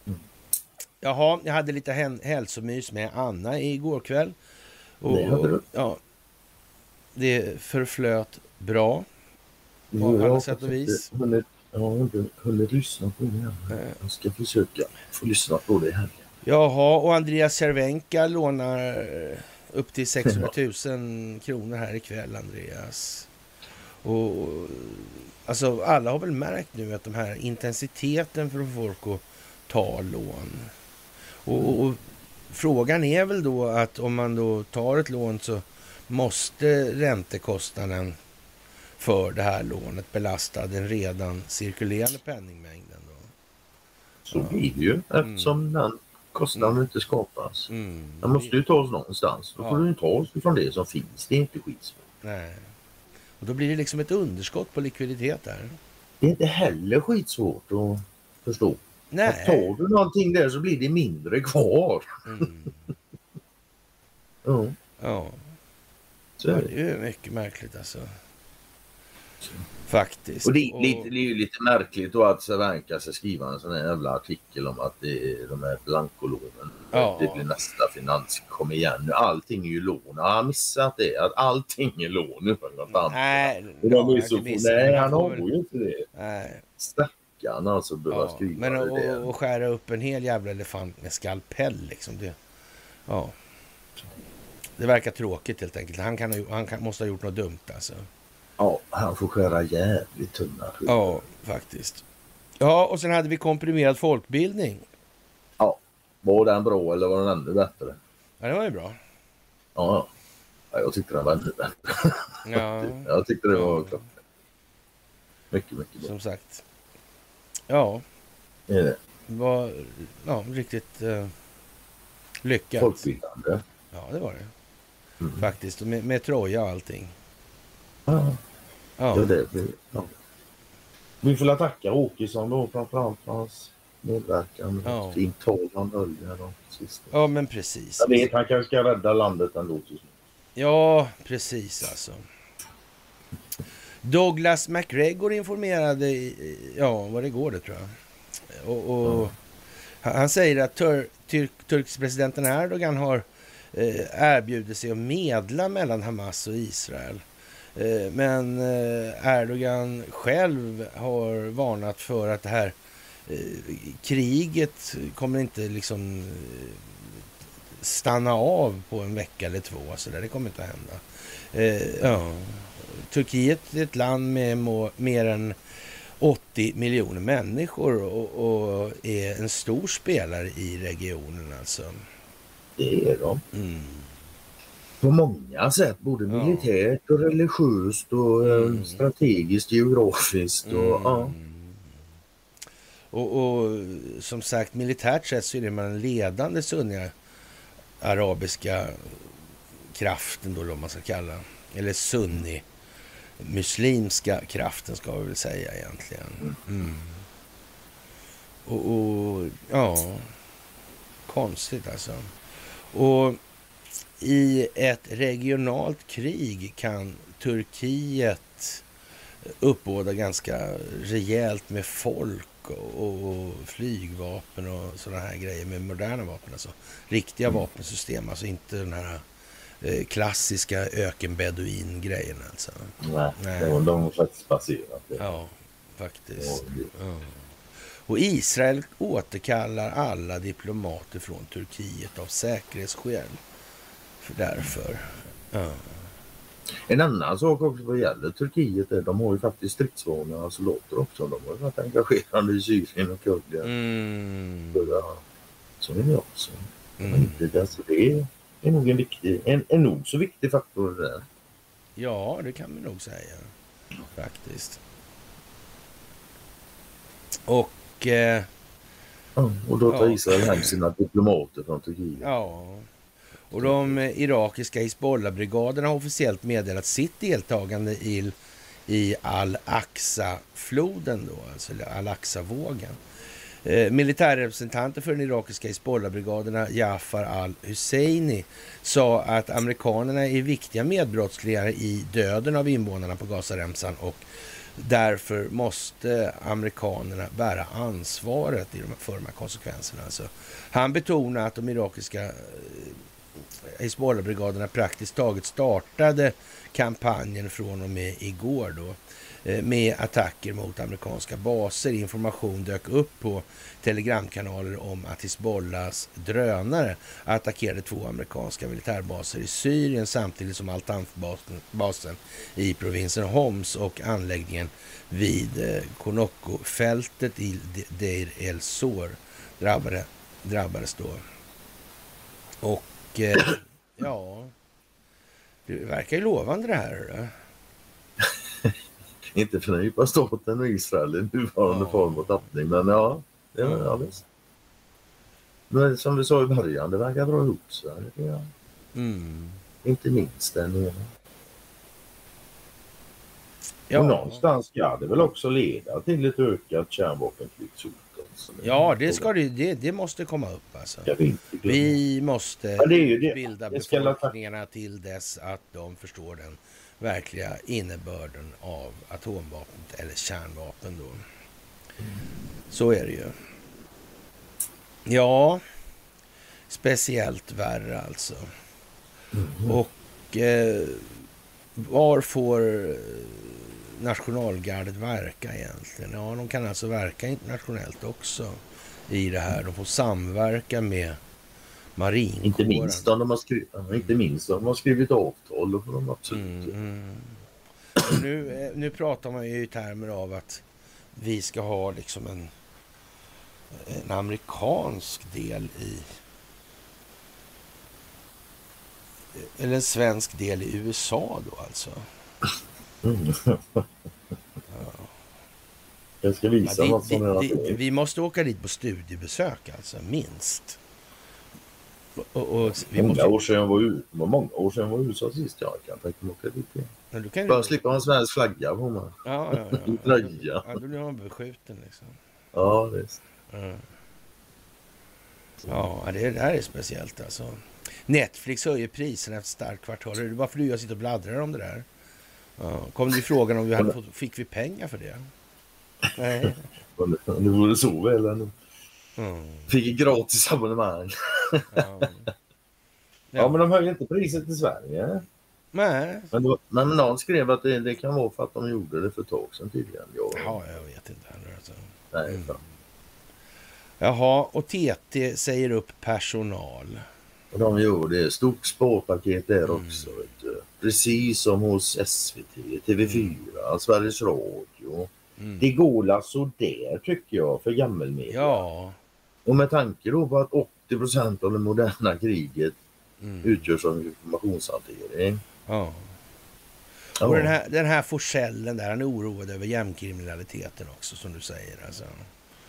Mm. Jaha, jag hade lite hälsomys med Anna igår kväll. Och, det hade du. Ja, det förflöt bra. På alla sätt och vis. Hunnit, jag har inte hunnit lyssna på det än. Jag ska försöka få lyssna på det här. Jaha, och Andreas Cervenka lånar upp till 600 000 kronor här ikväll, Andreas. Och, alltså, alla har väl märkt nu att de här intensiteten för folk att ta lån. Och, och, och, frågan är väl då att om man då tar ett lån så måste räntekostnaden för det här lånet belasta den redan cirkulerande penningmängden. Då. Så blir det ju eftersom mm. den kostnaden mm. inte skapas. Mm. Den måste ju tas någonstans. Då ja. får du ta från det som finns. Det är inte skitsvårt. Nej. Och då blir det liksom ett underskott på likviditet där. Det är inte heller skitsvårt att förstå. Nej. Att tar du någonting där så blir det mindre kvar. Mm. Ja, Ja, så är det. det är ju mycket märkligt alltså. Faktiskt. Och det, är lite, det är ju lite märkligt då att Cervanka ska skriva en sån här jävla artikel om att det är de här blankolånen. Ja. Det blir nästa finans. Kom igen nu, allting är ju lån. Har han missat det? Att allting är lån nu för något annat. Nej, Och de är så, missar nej, han har väl- ju inte det. Nej. Stackarn alltså behöva Ja, skriva men att- det. att skära upp en hel jävla elefant med skalpell liksom. Det, ja. Det verkar tråkigt helt enkelt. Han, kan, han kan, måste ha gjort något dumt alltså. Han får skära jävligt tunna skivor. Ja, faktiskt. Ja, och sen hade vi komprimerad folkbildning. Ja. Var den bra eller var den ännu bättre? Ja, det var ju bra. Ja, ja. ja jag tyckte den var ännu bättre. Ja, Jag tyckte det var klart. Mycket, mycket bra. som sagt. Ja, Det är det. var ja, riktigt eh, lyckat. Folkbildande. Ja, det var det. Mm. Faktiskt. Med, med Troja och allting. Ja, Ja, ja. det blir, ja. Vi får tacka Åkesson då framförallt för hans medverkan. Ja. Fint tal han höll där de sista. ja men precis. Jag vet, han kanske ska rädda landet ändå. till. Ja, precis alltså. Douglas McGregor informerade, ja vad det går det tror jag. Och, och han han säger att tur, tur, turkisk presidenten Erdogan har eh, erbjudit sig att medla mellan Hamas och Israel. Eh, men eh, Erdogan själv har varnat för att det här eh, kriget kommer inte liksom stanna av på en vecka eller två. Så där. Det kommer inte att hända. Ja. Turkiet är ett land med mer än 80 miljoner människor och, och är en stor spelare i regionen alltså. Det är de. Mm. På många sätt, både Ja. militärt och religiöst och eh, Mm. strategiskt, geografiskt. Och, ja. Mm. Och, och som sagt, militärt sett så är det man den ledande sunniga arabiska kraften då, vad man ska kalla. Eller sunni muslimska kraften ska vi väl säga egentligen. Mm. Och, och ja, konstigt alltså. Och i ett regionalt krig kan Turkiet uppbåda ganska rejält med folk och, flygvapen och sådana här grejer med moderna vapen. Alltså riktiga vapensystem, alltså inte den här eh, klassiska ökenbeduin-grejen alltså. Nej, Nej. Faktiskt det. Ja, faktiskt. Ja, Ja. Och Israel återkallar alla diplomater från Turkiet av säkerhetsskäl. För därför. Ja. En annan sak också vad gäller Turkiet är de har ju faktiskt stridsvagnar soldater också. De har ju varit engagerade i Syrien och Kurdien. Mm. Så är det också. Mm. Det, alltså, det är nog en, viktig, en, en nog så viktig faktor det där. Ja, det kan vi nog säga. Faktiskt. Och eh, Ja, och då tar Ja. Israel hem sina diplomater från Turkiet. ja. Och de irakiska Hizbollah-brigaderna har officiellt meddelat sitt deltagande i, i Al-Aqsa-floden, då, alltså Al-Aqsa-vågen. Eh, militärrepresentanter för den irakiska Hizbollah-brigaderna Jafar al-Husseini sa att amerikanerna är viktiga medbrottslingar i döden av invånarna på Gazaremsan och därför måste amerikanerna bära ansvaret i de, för de här konsekvenserna. Alltså, han betonar att de irakiska eh, Hizbollah-brigaderna praktiskt taget startade kampanjen från och med igår då eh, med attacker mot amerikanska baser. Information dök upp på telegramkanaler om att Hizbollahs drönare attackerade två amerikanska militärbaser i Syrien samtidigt som Al-Tanf-basen i provinsen Homs och anläggningen vid eh, Konoko-fältet i Deir el-Zor drabbade, drabbades då. Och eh, ja, det verkar ju lovande det här. Inte för den djupa staten och Israel i nuvarande Ja. form och tappning. Men ja, det var, Ja. visst. Men som vi sa i början, det verkar dra ihop sig. Ja. Mm. Inte minst den ena. Ja, Och någonstans ska det väl också leda till ett ökat Ja, det, ska det, det, det måste komma upp alltså. Vi måste Ja, det bilda befolkningarna till dess att de förstår den verkliga innebörden av atomvapnet eller kärnvapen då. Så är det ju. Ja, speciellt värre alltså. Och eh, var får nationalgardet verka egentligen? Ja, de kan alltså verka internationellt också i det här. De får samverka med marinkåren. Inte minst om de har skrivit, inte minst om de har skrivit avtal. Då får de absolut. Mm, mm. Nu, eh, nu pratar man ju i termer av att vi ska ha liksom en, en amerikansk del i... Eller en svensk del i USA då alltså. Mm. Jag ska Ja, visa det, är det, det, att vi måste åka dit på studiebesök alltså, minst. Och, och, och vi Många måste, år sedan jag var. Det var många år sedan jag var USA sist. Jag kan tänka mig åka dit igen. ja, du kan Bara ju... slippa ha en svensk flagga på mig. Ja, ja, ja. Tröja. ja, då blir man beskjuten liksom. Ja, visst. Ja. Ja, det, det här är speciellt alltså. Netflix höjer priserna efter starkt kvartal. Är det bara för att jag sitter och bladdrar om det där? Ja. Kom det frågan om vi hade fått, fick vi pengar för det? Nej. Om det- vore så väl. Mm. Fick gratis abonnemang. Ja. Ja, men de höjer inte priset i Sverige. Nej. Men, då, men någon skrev att det, det kan vara för att de gjorde det för ett tag sedan tydligen. Ja, Ja, jag vet inte heller. Alltså. nej, Mm. Jaha, och TT säger upp personal. Och de gör det. Stort sparpaket där Mm. också. Vet du. Precis som hos SVT, TV4, Sveriges Radio. Mm. Det går alltså där tycker jag för gammelmedia. Ja. Och med tanke då på att 80 procent av det moderna kriget Mm. utgörs av informationshantering. ja. Ja, Och den här, den här Forsellen där, han är oroad över gängkriminaliteten också som du säger. Alltså.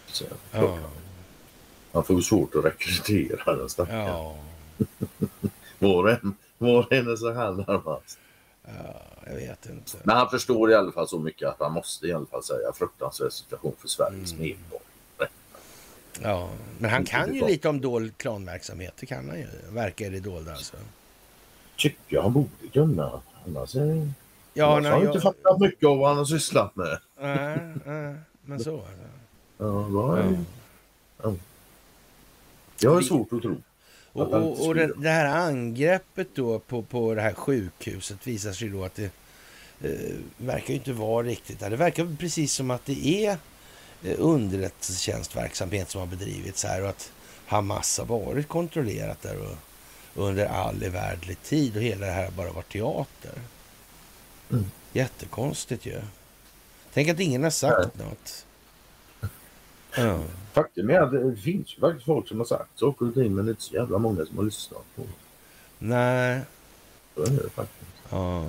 så, Ja. Man får svårt att rekrytera den stackaren. Ja. Var och en, var är så här närmast. ja, jag vet inte. Men han förstår i alla fall så mycket att han måste i alla fall säga fruktansvärd situation för Sveriges Mm. medborgare. Ja, men han kan ju lite om dold klanverksamhet. Det kan han ju. Verkar det dolda alltså. Tycker jag han borde kunna. Annars, är, Ja, annars har han jag... inte fattat mycket av vad han har sysslat med. Nej, nej, men så alltså. Ja, vad är- Ja. Jag har svårt att tro. Och, och, och det, det här angreppet då på, på det här sjukhuset visar sig då att det eh, verkar ju inte vara riktigt. Det verkar precis som att det är eh, underrättelsetjänstverksamhet som har bedrivits här och att Hamas har varit kontrollerat där och, under all evärdlig tid och hela det här har bara varit teater. Mm. Jättekonstigt ju. Tänk att ingen har sagt något. Ja. Faktum är att det finns ju faktiskt folk som har sagt saker och ting men det är inte så jävla många som har lyssnat på det. Nej, Så är det faktiskt. Ja.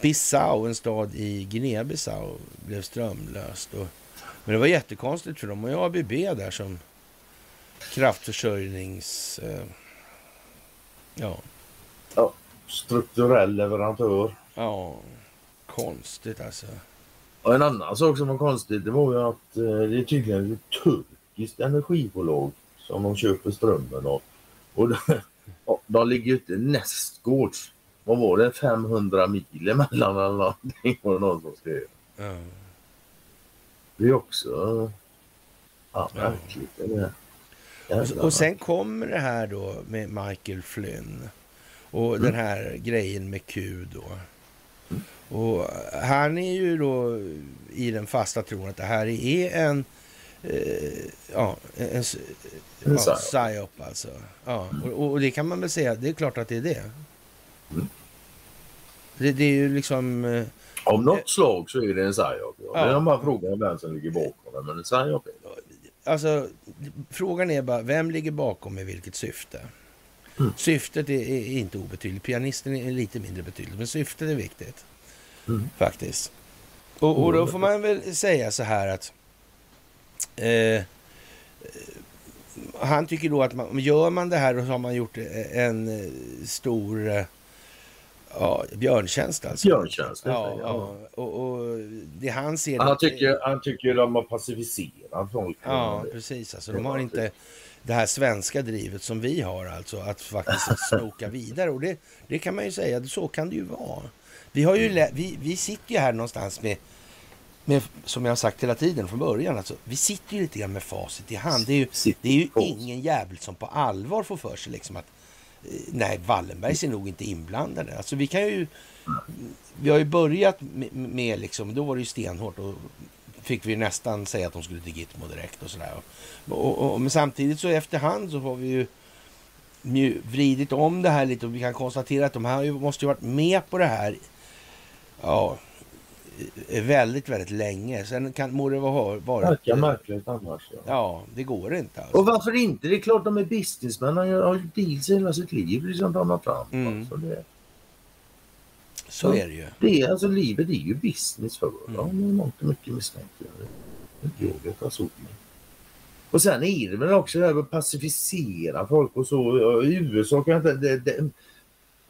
Bissau, en stad i Guinea-Bissau, blev strömlöst. Och, men det var jättekonstigt för de har ju ABB där som kraftförsörjnings... Eh, ja, Strukturell leverantör. ja, konstigt alltså. Och en annan sak som var konstigt det var ju att eh, det är tydligen ett turkiskt energibolag som de köper strömmen av. Och de, de ligger ju inte nästgårds. Vad var det? 500 mil emellan eller någonting var det någon som skrev. Ja. Det är också ja, märkligt. Det är Och, Jävlar. och sen kommer det här då med Michael Flynn och den här grejen med Q då. Och han är ju då i den fasta tron att det här är en eh, ja, en, en, ja, psyop. alltså. Ja, och, och det kan man väl säga, det är klart att det är det. Mm. Det, det är ju liksom... eh, Om något slag så är det en psyop. Ja. Det är bara frågan vem som ligger bakom det. Men en psyop är det. Alltså, frågan är bara, vem ligger bakom med vilket syfte? Mm. Syftet är, är inte obetydligt. Pianisten är lite mindre betydligt, men syftet är viktigt. Mm. Faktiskt. Och, och då får man väl säga så här att... Eh, eh, han tycker då att man, gör man det här så har man gjort en eh, stor... Eh, Ja, björntjänst alltså. Björntjänst. Ja, ja. ja. Och, och det han ser... Han tycker, han tycker de har pacificerat folk. Ja, precis. Alltså, de har inte det här svenska drivet som vi har alltså, att faktiskt snoka vidare. Och det, det kan man ju säga, så kan det ju vara. Vi, har ju, vi, vi sitter ju här någonstans med, med, som jag har sagt hela tiden från början, alltså, vi sitter ju lite grann med facit i hand. Det är ju, det är ju ingen jävel som på allvar får för sig liksom att eh, nej, Wallenbergs är nog inte inblandade. Alltså vi kan ju, vi har ju börjat med, med liksom, då var det ju stenhårt och fick vi nästan säga att de skulle till Gitmo direkt och sådär. Och, och, men samtidigt så efterhand så har vi ju vridit om det här lite och vi kan konstatera att de här måste ju varit med på det här ja, väldigt, väldigt länge. Sen kan, må det vara... vara Verkar märkligt annars. Ja. ja, det går inte. Alltså. Och varför inte? Det är klart de är businessmän. Han har ju deals hela sitt liv, liksom Donald Trump. Mm. Alltså det, så är det ju. Det är, alltså, livet är ju business för dem. Mm. Mångt mycket misstänker jag. Alltså. Och sen är det väl också det här att pacificera folk och så. USA kan jag inte... Det, det,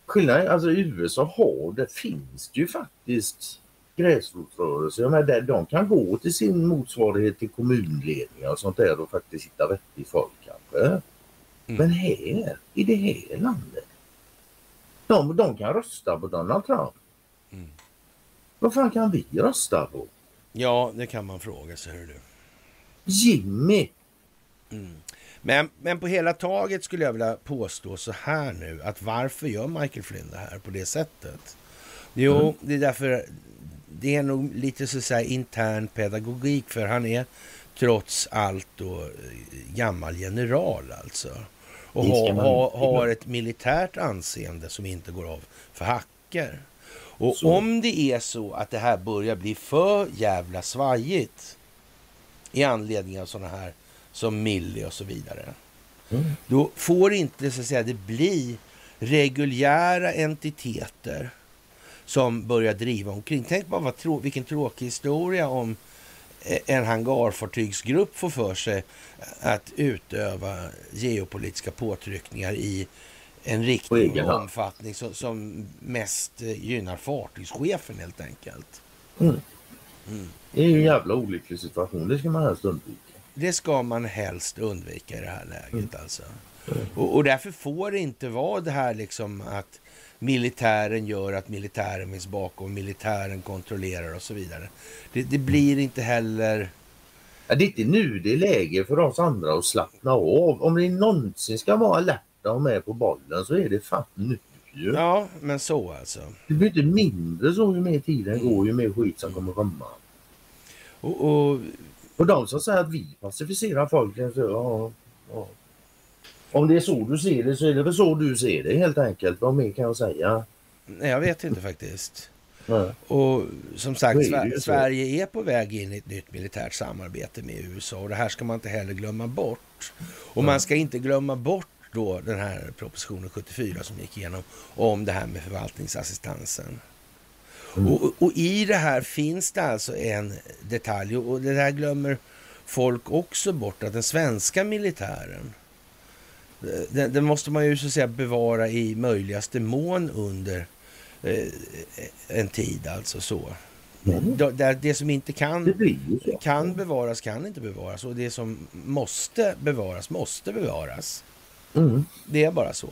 skillnaden alltså i USA har det finns det ju faktiskt gräsrotsrörelser. de kan gå till sin motsvarighet till kommunledningar och sånt där och faktiskt hitta vettigt folk kanske. Mm. Men här, i det här landet, de, de kan rösta på Donald Trump. Mm. Vad fan kan vi rösta på? Ja, det kan man fråga sig. Hör du. Jimmy! Mm. Men, men på hela taget skulle jag vilja påstå så här nu att varför gör Michael Flynn det här på det sättet? Jo, mm. det är därför det är nog lite så att säga intern pedagogik för han är trots allt då gammal general alltså. Och har, har, har ett militärt anseende som inte går av för hacker. Och så. om det är så att det här börjar bli för jävla svajigt i anledning av sådana här som Millie och så vidare. Mm. Då får inte så att säga det bli reguljära entiteter som börjar driva omkring. Tänk bara vad trå vilken tråkig historia om eh, en hangarfartygsgrupp får för sig att utöva geopolitiska påtryckningar i en riktig omfattning som, som, mest gynnar fartygschefen helt enkelt. Mm. Mm. Det är ju en jävla olycklig situation. Det ska man helst undvika. Det ska man helst undvika i det här läget mm. alltså. Och, och, därför får det inte vara det här liksom att militären gör att militären finns bakom, militären kontrollerar och så vidare. Det, det blir inte heller... Ja, det är inte nu det är läge för oss andra att slappna av. Om det någonsin ska vara alerta och med på bollen så är det fan nu. Ju. Ja, men så alltså. Det blir inte mindre så ju mer tiden går ju mer skit som kommer komma. Och, och... och de som säger att vi pacificerar folket, så ja, ja, om det är så du ser det så är det väl så du ser det helt enkelt. Vad mer kan jag säga? Nej, jag vet inte faktiskt. Nej. Och som sagt, är Sverige är på väg in i ett nytt militärt samarbete med USA och det här ska man inte heller glömma bort. Och man ska inte glömma bort då den här propositionen 74 som gick igenom om det här med förvaltningsassistansen. Mm. Och, och, i det här finns det alltså en detalj och det här glömmer folk också bort att den svenska militären den, den, måste man ju så att säga bevara i möjligaste mån under eh, en tid alltså så. Mm. Det, det, som inte kan, kan bevaras kan inte bevaras och det som måste bevaras måste bevaras. Mm. Det är bara så.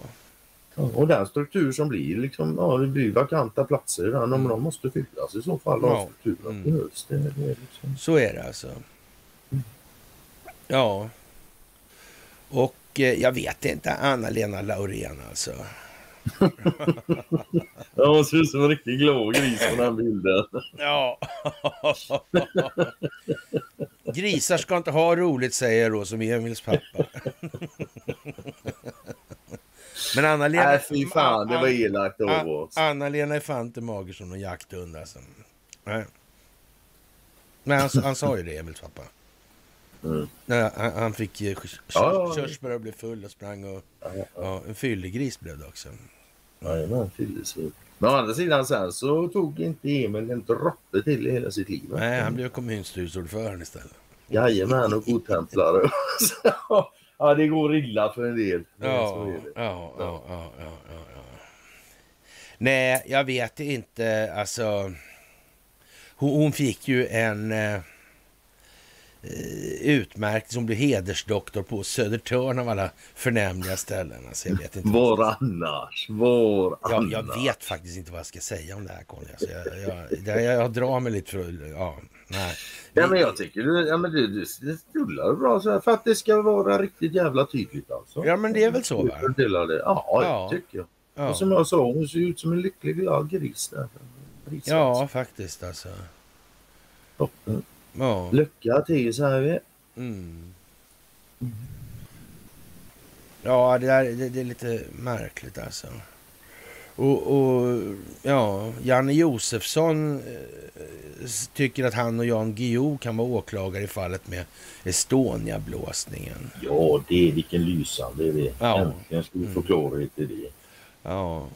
Ja, och den struktur som blir, liksom, ja, det blir vakanta platser, där, mm. de måste fyllas i så fall. Ja. Mm. Behövs det, det är liksom... Så är det alltså. Mm. Ja. Och Eh, jag vet inte, Anna-Lena Laurén alltså. ja, hon ser ut som en riktigt glad gris på den bilden. ja. Grisar ska inte ha roligt, säger då som Emils pappa. Men Anna-Lena... Nej, fy fan, det var elakt av oss. Anna-Lena är fan inte mager som någon jakthund alltså. Nej. Men han, han sa ju det, Emils pappa. Mm. Nej, han, han fick eh, ja, körsbär och blev full och sprang. Och, ja, ja. ja en fyllegris blev det också. Jajamän, fyllesup. Men å andra sidan sen så tog inte Emil en droppe till i hela sitt liv. Nej, han blev kommunstyrelseordförande istället. Jajamän, och godtemplare. ja, det går illa för en del. Ja, ja, ja, ja, ja, Nej, jag vet inte. Alltså, hon, hon fick ju en eh, utmärkt som blev hedersdoktor på Södertörn av alla förnämliga ställen. Alltså, jag vet inte. Var annars? Var jag, annars? jag vet faktiskt inte vad jag ska säga om det här Conny. Alltså, jag, jag, jag, jag drar mig lite för... Ja, nej. Ja, men jag tycker du, ja, men du, du, det rullar bra så här för att det ska vara riktigt jävla tydligt alltså. Ja, men det är väl så va? Du. Ja, Ja. det tycker jag. Ja, Och som jag sa, hon ser ut som en lycklig glad gris där. Gris, ja faktiskt alltså. Toppen. Ja. Lycka till säger vi. Mm. Ja, det, där, det, det är lite märkligt alltså. Och, och ja, Janne Josefsson eh, tycker att han och Jan Guillou kan vara åklagare i fallet med Estonia-blåsningen. Ja, det är vilken lysande idé. Ja. Äntligen ska vi få klarhet i det. Ja,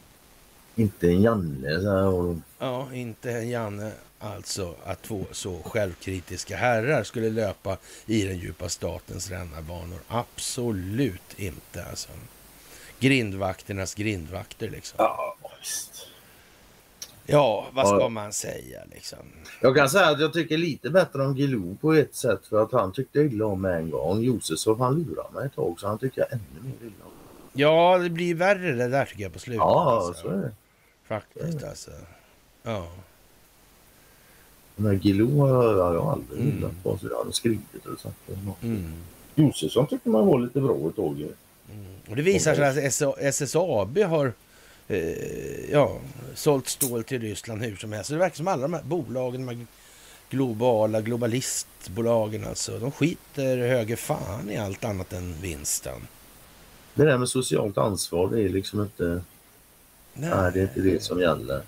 Inte en Janne så här. Ja, inte Janne alltså att två så självkritiska herrar skulle löpa i den djupa statens rännarbanor. Absolut inte alltså. Grindvakternas grindvakter liksom. ja, visst. Ja, vad ska Ja. man säga liksom? Jag kan säga att jag tycker lite bättre om Gilou på ett sätt för att han tyckte illa om mig en gång. Josefsson han lurade mig ett tag så han tycker jag ännu mer illa om. Ja, det blir värre det där tycker jag på slutet. Ja, alltså. så är det. Faktiskt alltså. Ja. Men Gilou har jag, aldrig Mm. gillat på så jag hade skrivit eller sagt det. Mm. Josefsson tycker man var lite bra ett tag. ju. Och det visar sig att SA SSAB har eh, ja, sålt stål till Ryssland hur som helst. Så det verkar som alla de här bolagen, de här globala globalistbolagen alltså, de skiter höger fan i allt annat än vinsten. Det där med socialt ansvar det är liksom inte, nej, det är inte det som gäller.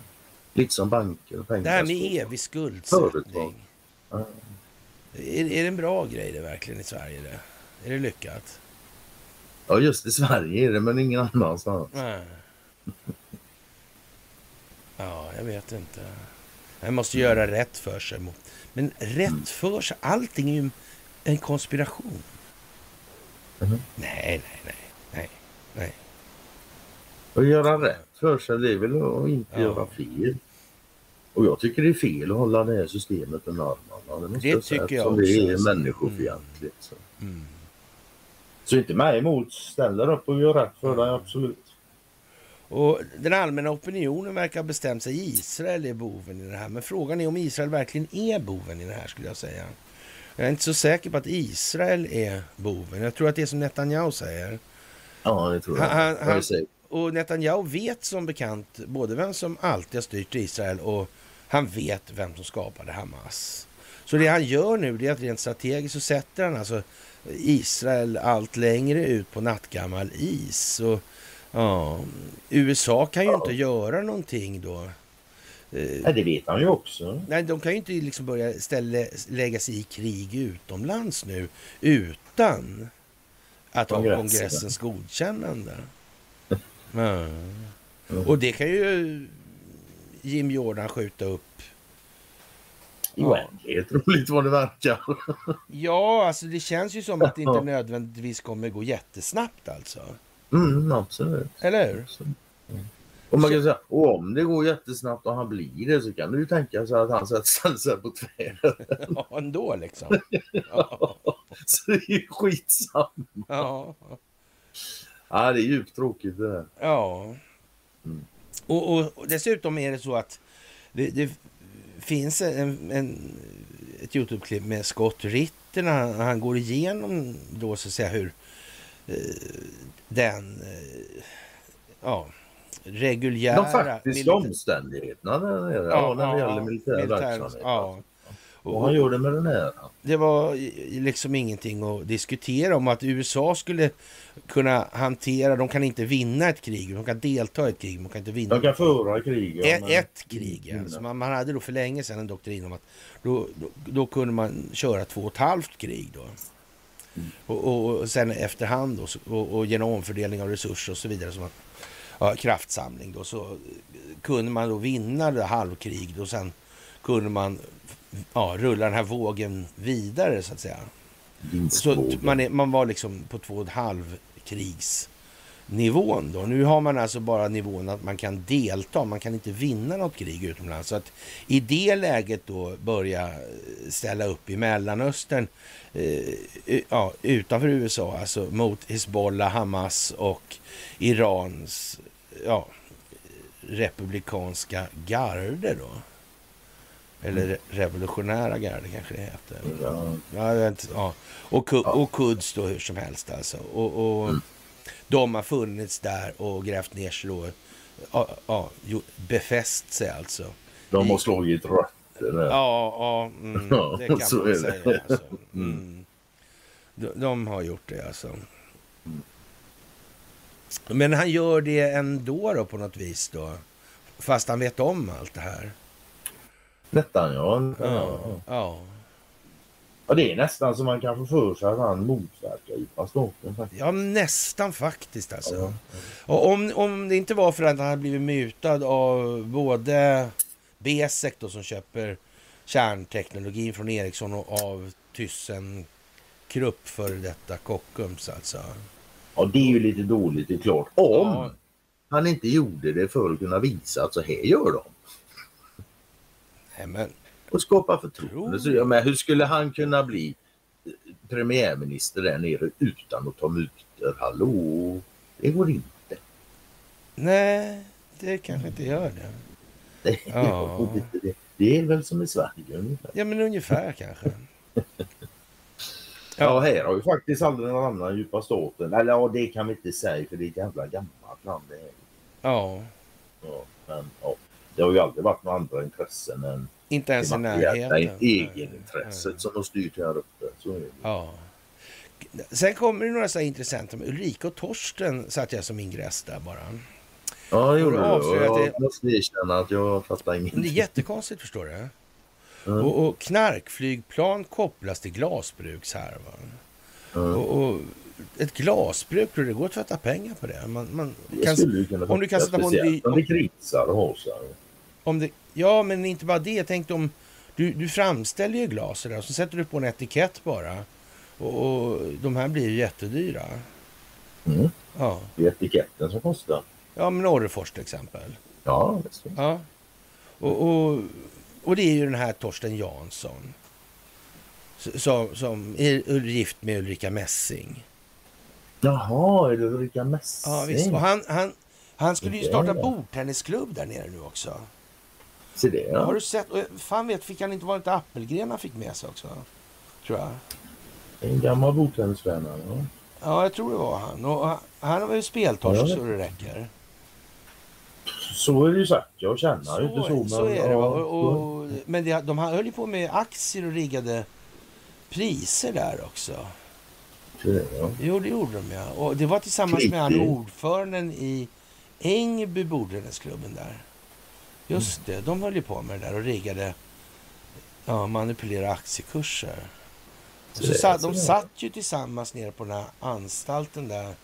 Lite som banker och pengar. Det här med evig skuldsättning. Ja. Är, är det en bra grej det verkligen i Sverige? Det? Är det lyckat? Ja just i Sverige är det men ingen annanstans. Nej. Ja, jag vet inte. Man måste göra rätt för sig. Men rätt för sig, allting är ju en konspiration. Mhm. Nej, nej, nej, nej, nej. Att göra rätt för sig det är väl att inte Ja. göra fel. Och jag tycker det är fel att hålla det här systemet under armarna. Det, Det tycker jag eftersom Det också, är alltså. människofientligt. Så. Mm. så inte mig emot. Ställer upp och gör rätt för dig, absolut. Och den allmänna opinionen verkar ha bestämt sig. Israel är boven i det här. Men frågan är om Israel verkligen är boven i det här skulle jag säga. Jag är inte så säker på att Israel är boven. Jag tror att det är som Netanyahu säger. Ja, det tror jag. Han- han-. Och Netanyahu vet som bekant både vem som alltid har styrt Israel och han vet vem som skapade Hamas. Så det han gör nu det är att rent strategiskt så sätter han alltså Israel allt längre ut på nattgammal is. Och, ja, USA kan ju inte göra någonting då. Eh, Nej, det vet han ju också. Nej, de kan ju inte liksom börja ställa, lägga sig i krig utomlands nu utan att ha Kongressen. kongressens godkännande. Mm. Och det kan ju Jim Jordan skjuta upp. Ja. Oändligt roligt vad det verkar. Ja, alltså det känns ju som att det inte nödvändigtvis kommer gå jättesnabbt alltså. Mm, absolut. Eller hur? Och man kan säga, och om det går jättesnabbt och han blir det så kan du ju tänka sig att han sätter sig på tvären. Ja, ändå liksom. Ja, Så det är ju skitsamma. ja. Ja, det är djupt tråkigt det där. Ja. Mm. Och, och, dessutom är det så att det, det finns en, en, ett Youtube-klipp med Scott Ritter när han, han går igenom då så att säga hur eh, den eh, ja, reguljära... De faktiska milita- omständigheterna där nere, ja, när det gäller militär, verksamhet. Ja. Och han gör det med den här. Det var liksom ingenting att diskutera om att USA skulle kunna hantera, de kan inte vinna ett krig, de kan delta i ett krig, men de kan inte vinna De kan föra krig. ja, ett, ett krig. Ja. Så man, man hade då för länge sedan en doktrin om att då, då, då kunde man köra två och ett halvt krig då. Mm. Och, och, och sen efterhand då, och, och genom omfördelning av resurser och så vidare, som att, ja, kraftsamling då, så kunde man då vinna det halvkrig och sen kunde man ja, rulla den här vågen vidare så att säga. Så man, är, man var liksom på två och ett halv krigs nivån då. Nu har man alltså bara nivån att man kan delta, man kan inte vinna något krig utomlands. Så att i det läget då börja ställa upp i Mellanöstern, eh, ja, utanför USA, alltså mot Hezbollah, Hamas och Irans ja, republikanska garde då. Eller revolutionära garde kanske det heter. Ja. Ja, vet, ja. Och, och Quds då hur som helst alltså. Och, och mm. de har funnits där och grävt ner sig då. Ja, ja, befäst sig alltså. De har slagit rötter Ja, ja mm, det kan man säga. Alltså. Mm. mm. De, de, har gjort det alltså. Men han gör det ändå då på något vis då? Fast han vet om allt det här? Nästan ja. Ja, ja. det är nästan som man kan få för sig att han motverkar djupa staten. Ja, nästan faktiskt alltså. Ja. Och om, om det inte var för att han hade blivit mutad av både Besek då som köper kärnteknologin från Ericsson och av Thyssen Krupp för detta Kockums alltså. Ja, det är ju lite dåligt, det är klart. Om ja. han inte gjorde det för att kunna visa att så här gör de. Nej, men... Och skapa förtroende. Så, ja, men hur skulle han kunna bli premiärminister där nere utan att ta mutor? Hallå? Det går inte. Nej, det kanske inte gör det. Det, ja. det, det är väl som i Sverige ungefär. Ja, men ungefär kanske. Ja, här har ju faktiskt aldrig någon annan djupa staten. Eller ja, det kan vi inte säga för det är ett jävla gammalt land det är. Ja. ja men ja, det har ju aldrig varit några andra intressen än inte ens i närheten. Egenintresset som har styrt här uppe. Så det. Ja. Sen kommer det några så intressanta. Ulrika och Torsten satt jag som ingress där bara. Ja, det gjorde du. Jag måste erkänna att jag fattar ingenting. Det är jättekonstigt förstår du. Mm. Och, och knarkflygplan kopplas till glasbrukshärvan. Mm. Och, och ett glasbruk, tror du det går att tvätta pengar på det? Man, man det kan, om du kan sätta på en, om det kritsar och hasar. Om det, ja, men inte bara det. Jag tänkte om du, du framställer ju glas och så sätter du på en etikett bara. Och, och de här blir ju jättedyra. Mm. Ja. Det är etiketten som kostar. Ja, men Orrefors till exempel. Ja, det Ja. Och, och och det är ju den här Torsten Jansson. Som, som är gift med Ulrika Messing. Jaha, är det Ulrika Messing? Ja, visst. Och han, han, han skulle ju starta bordtennisklubb där nere nu också. Se det, ja. Har du sett? Fan vet, fick han inte vara lite Appelgren han fick med sig också? Tror jag. En gammal bordtennisvän, ja. Ja, jag tror det var han. Och han, var ju speltorsk ja. så det räcker. Så är det ju sagt. Jag känner inte så. Men, så är det. Och, och, men det, de höll ju på med aktier och riggade priser där också. Det, ja. Jo, det gjorde de ja. Och det var tillsammans med han ordföranden i Ängby bordtennisklubben där. Just mm. det, de höll ju på med det där och riggade, ja, manipulera aktiekurser. Så, så satt, de satt ju tillsammans nere på den här anstalten där,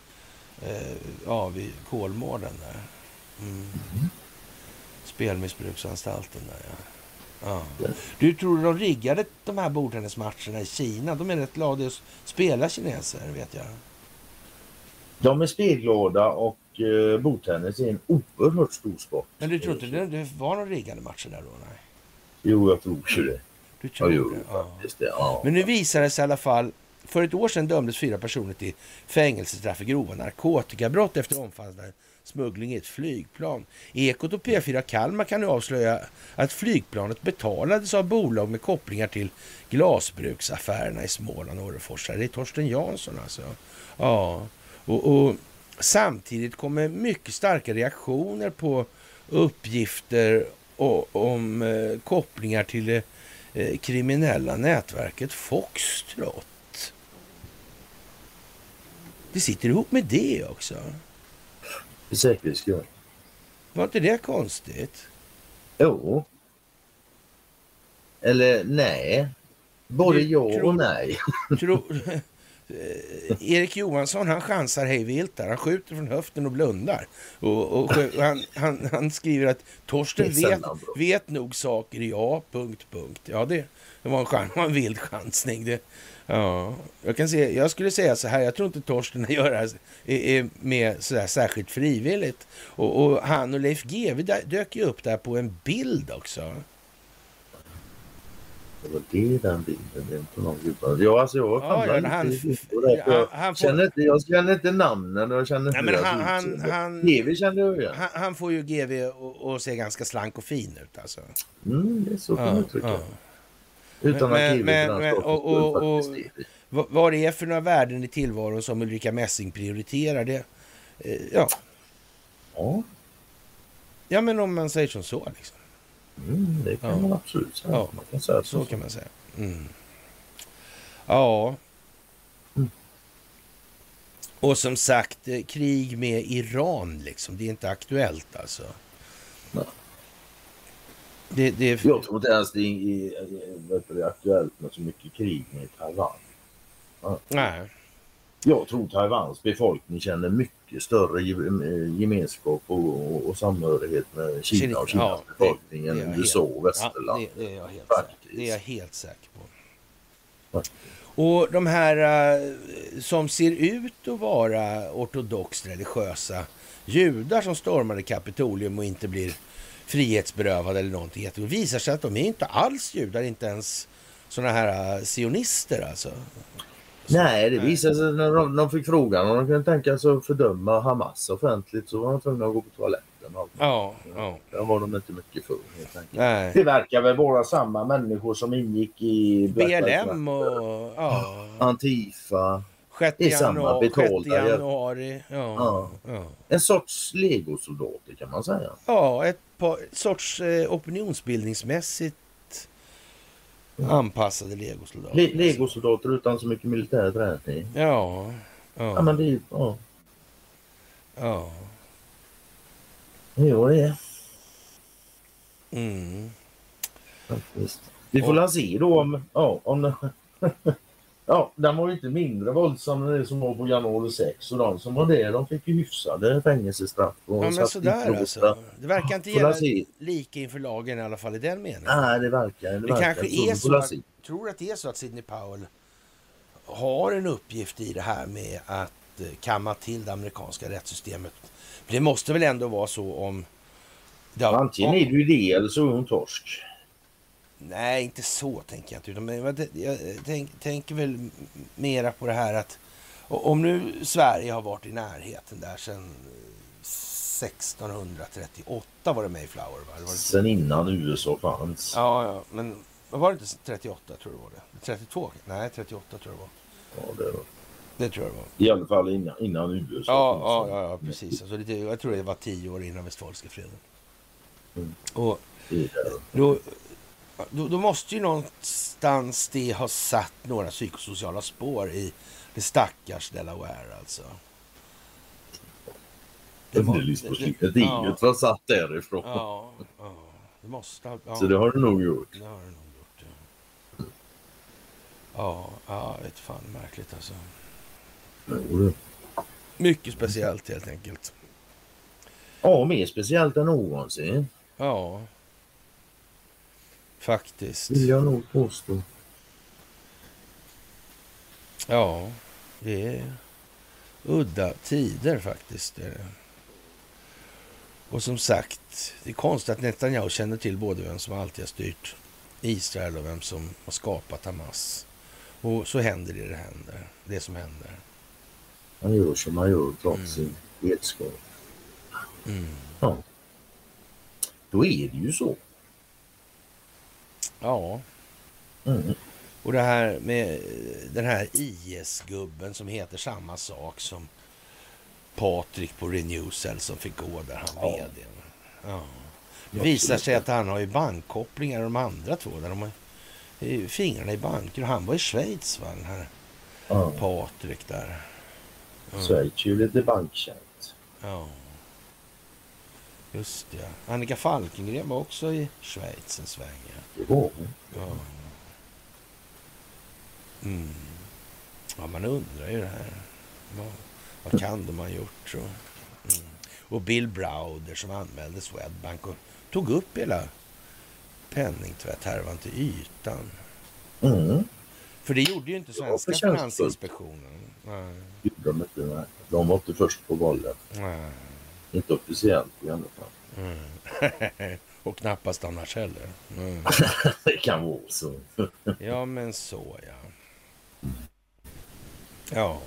eh, ja, vid Kolmården där. Mm. Spelmissbruksanstalten där ja. ja. Du tror de riggade de här bordtennismatcherna i Kina? De är rätt glada att spela kineser vet jag. De är spelglada och uh, bordtennis är en oerhört stor sport. Men du tror inte det, det var några riggade matcher där då? Nej. Jo, jag tror ju det. Du tror ja, det? Ja. det ja. Men nu visar det sig i alla fall för ett år sedan dömdes fyra personer till fängelsestraff för grova narkotikabrott efter omfattande smuggling i ett flygplan. Ekot och P4 Kalmar kan nu avslöja att flygplanet betalades av bolag med kopplingar till glasbruksaffärerna i Småland och Orrefors. Det är Torsten Jansson alltså. Ja, och, och samtidigt kommer mycket starka reaktioner på uppgifter och, om eh, kopplingar till det eh, kriminella nätverket Foxtrot. Det sitter ihop med det också. För säkerhets skull. Var inte det konstigt? Jo. Eller nej. Både ja och nej. Tror, eh, Erik Johansson han chansar hej vilt där. Han skjuter från höften och blundar. Och, och, och han, han, han, skriver att Torsten vet, vet nog saker, ja, punkt, punkt. Ja, det, det var en, chans, en vild chansning. Det, Ja, jag kan se, jag skulle säga så här, jag tror inte Torsten gör det här är med sådär särskilt frivilligt. Och, och han och Leif GW dök ju upp där på en bild också. Det var det den bilden, det är inte någon gubbar. Ja, alltså jag Ja, ja, han- han- han får- känner inte, jag känner inte namnen och jag känner inte deras han- han- kände jag igen. Han, han får ju GV och, och se ganska slank och fin ut alltså. Mm, det är så kan man Ja, uttrycka ja. Utan Men- att men- för den men- och- och- vad det är för några värden i tillvaron som Ulrika Messing prioriterar det. Eh, ja. Ja, ja, men om man säger som så liksom. Mm, det kan Ja. man absolut säga. Ja. Man kan säga Så så. kan man säga. Mm. Ja. Mm. Och som sagt, eh, krig med Iran liksom. Det är inte aktuellt alltså. Nej. Det, det är... Jag tror inte ens det är, det är aktuellt med så mycket krig med Taiwan. Nej. Jag tror Taiwans befolkning känner mycket större eh, gemenskap och, och, samhörighet med Kina och Kina, Kinas ja, befolkning det än USA och västerland. Ja, det, det är jag helt säker, det är jag helt säker på. Och de här eh, som ser ut att vara ortodoxt religiösa judar som stormade Kapitolium och inte blir frihetsberövade eller någonting. Det visar sig att de är inte alls judar, inte ens sådana här eh, sionister alltså. Nej, det visade sig när de, de fick frågan om de kunde tänka sig att fördöma Hamas offentligt så var de tvungna att gå på toaletten. Ja, ja. Där var de inte mycket för helt enkelt. Nej. Det verkar väl vara samma människor som ingick i BLM och ja, Antifa. 6 Det är samma januari. 6 betalda jävla- januari. Ja, ja. En sorts legosoldater kan man säga. Ja, ett par, sorts eh, opinionsbildningsmässigt anpassade legosoldater. Le- legosoldater utan så mycket militär träning. Ja, Ja, ja, men det är ja, ja. jo, det är Mm. faktiskt. Vi får väl se då om, ja, om den, ja, den var ju inte mindre våldsam än det som var på januari 6 och de som var det de fick ju hyfsade fängelsestraff. Och Ja, men sådär alltså. Det verkar inte gälla lika inför lagen i alla fall i den meningen. Nej, det verkar det, Det verkar kanske är så att, tror att det är så att Sidney Powell har en uppgift i det här med att eh, kamma till det amerikanska rättssystemet. För Det måste väl ändå vara så om... Det har- Antingen är det ju det eller så är hon torsk. Nej, inte så tänker jag inte. Utan, jag, jag tänk, tänker väl mera på det här att om nu Sverige har varit i närheten där sedan eh, 1638 var det Mayflower va? Var det, Sen innan USA fanns. ja, ja, men var det inte 38 tror du var det? 32? Nej, 38 tror jag det var. Ja, det var. Det tror jag det var. I alla fall innan, innan USA Ja, ja, ja, ja precis. Alltså lite, jag tror det var tio år innan Westfalska freden. Mm. Och Det det. Då, då, då måste ju någonstans det ha satt några psykosociala spår i det stackars Delaware alltså. Det må- Underlivsprojektet är ju ja, allt därifrån. ja, ja, det måste. Ja, Så det har du nog gjort. det har det nog gjort. Ja, ja, ja vet fan märkligt alltså. Mycket speciellt helt enkelt. Ja, mer speciellt än någonsin. Ja, faktiskt. Vill jag nog påstå. Ja, det är udda tider faktiskt. Och som sagt, det är konstigt att Netanyahu känner till både vem som alltid har styrt Israel och vem som har skapat Hamas. Och så händer det det händer, det som händer. Han gör som han gör trots Mm. sin vetskap. Mm. Ja. Då är det ju så. Ja, Mm. och det här med eh, den här IS-gubben som heter samma sak som Patrik på Renewcell som fick gå där, han Ja. vd. Ja. Det visar sig att han har ju bankkopplingar de andra två. Där de har fingrarna i banker. Han var i Schweiz, va, den här Ja. Patrik där. Mm. Schweiz är ju lite bankkänt. Ja. Just det. Annika Falkengren var också i Schweiz en sväng. ja. Hon. Ja. Mm. ja, man undrar ju det här. Vad, vad kan de ha gjort? Så? Mm. Och Bill Browder som anmälde Swedbank och tog upp hela penningtvätthärvan till ytan. Mm. För det gjorde ju inte svenska. Finansinspektionen. Nej. gjorde de inte. Nej. De var inte först på bollen. Nej. Inte officiellt i alla fall. Mm. Och knappast annars heller. Mm. Det kan vara så. Ja, men så ja. Ja.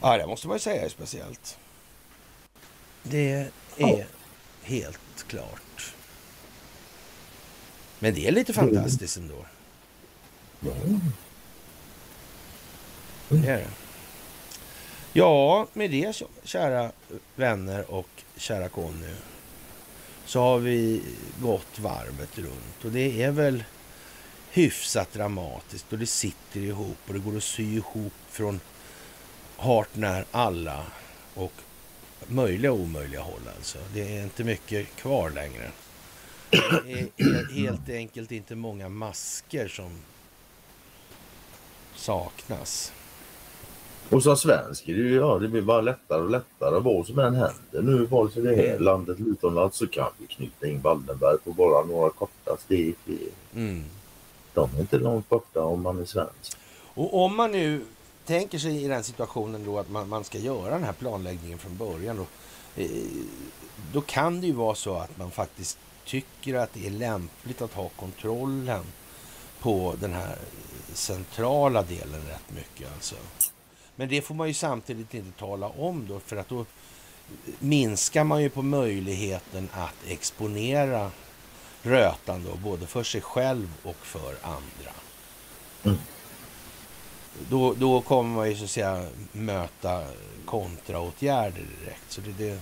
Ja, det måste man ju säga är speciellt. Det är Ja. helt klart. Men det är lite fantastiskt ändå. Ja. Det är det. Ja, med det kära vänner och kära Conny så har vi gått varvet runt och det är väl hyfsat dramatiskt och det sitter ihop och det går att sy ihop från hart när alla och möjliga och omöjliga håll alltså. Det är inte mycket kvar längre. Det är helt enkelt inte många masker som saknas. Och som svensk det ja, det blir bara lättare och lättare vad som än händer nu vare sig det är landet eller utomlands så kan vi knyta in Wallenberg på bara några korta steg. Mm. De är inte långt borta om man är svensk. Och om man nu tänker sig i den situationen då att man, man ska göra den här planläggningen från början då, eh, då kan det ju vara så att man faktiskt tycker att det är lämpligt att ha kontrollen på den här centrala delen rätt mycket alltså. Men det får man ju samtidigt inte tala om då för att då minskar man ju på möjligheten att exponera rötan då, både för sig själv och för andra. Mm. Då, då kommer man ju så att säga möta kontraåtgärder direkt. Så det,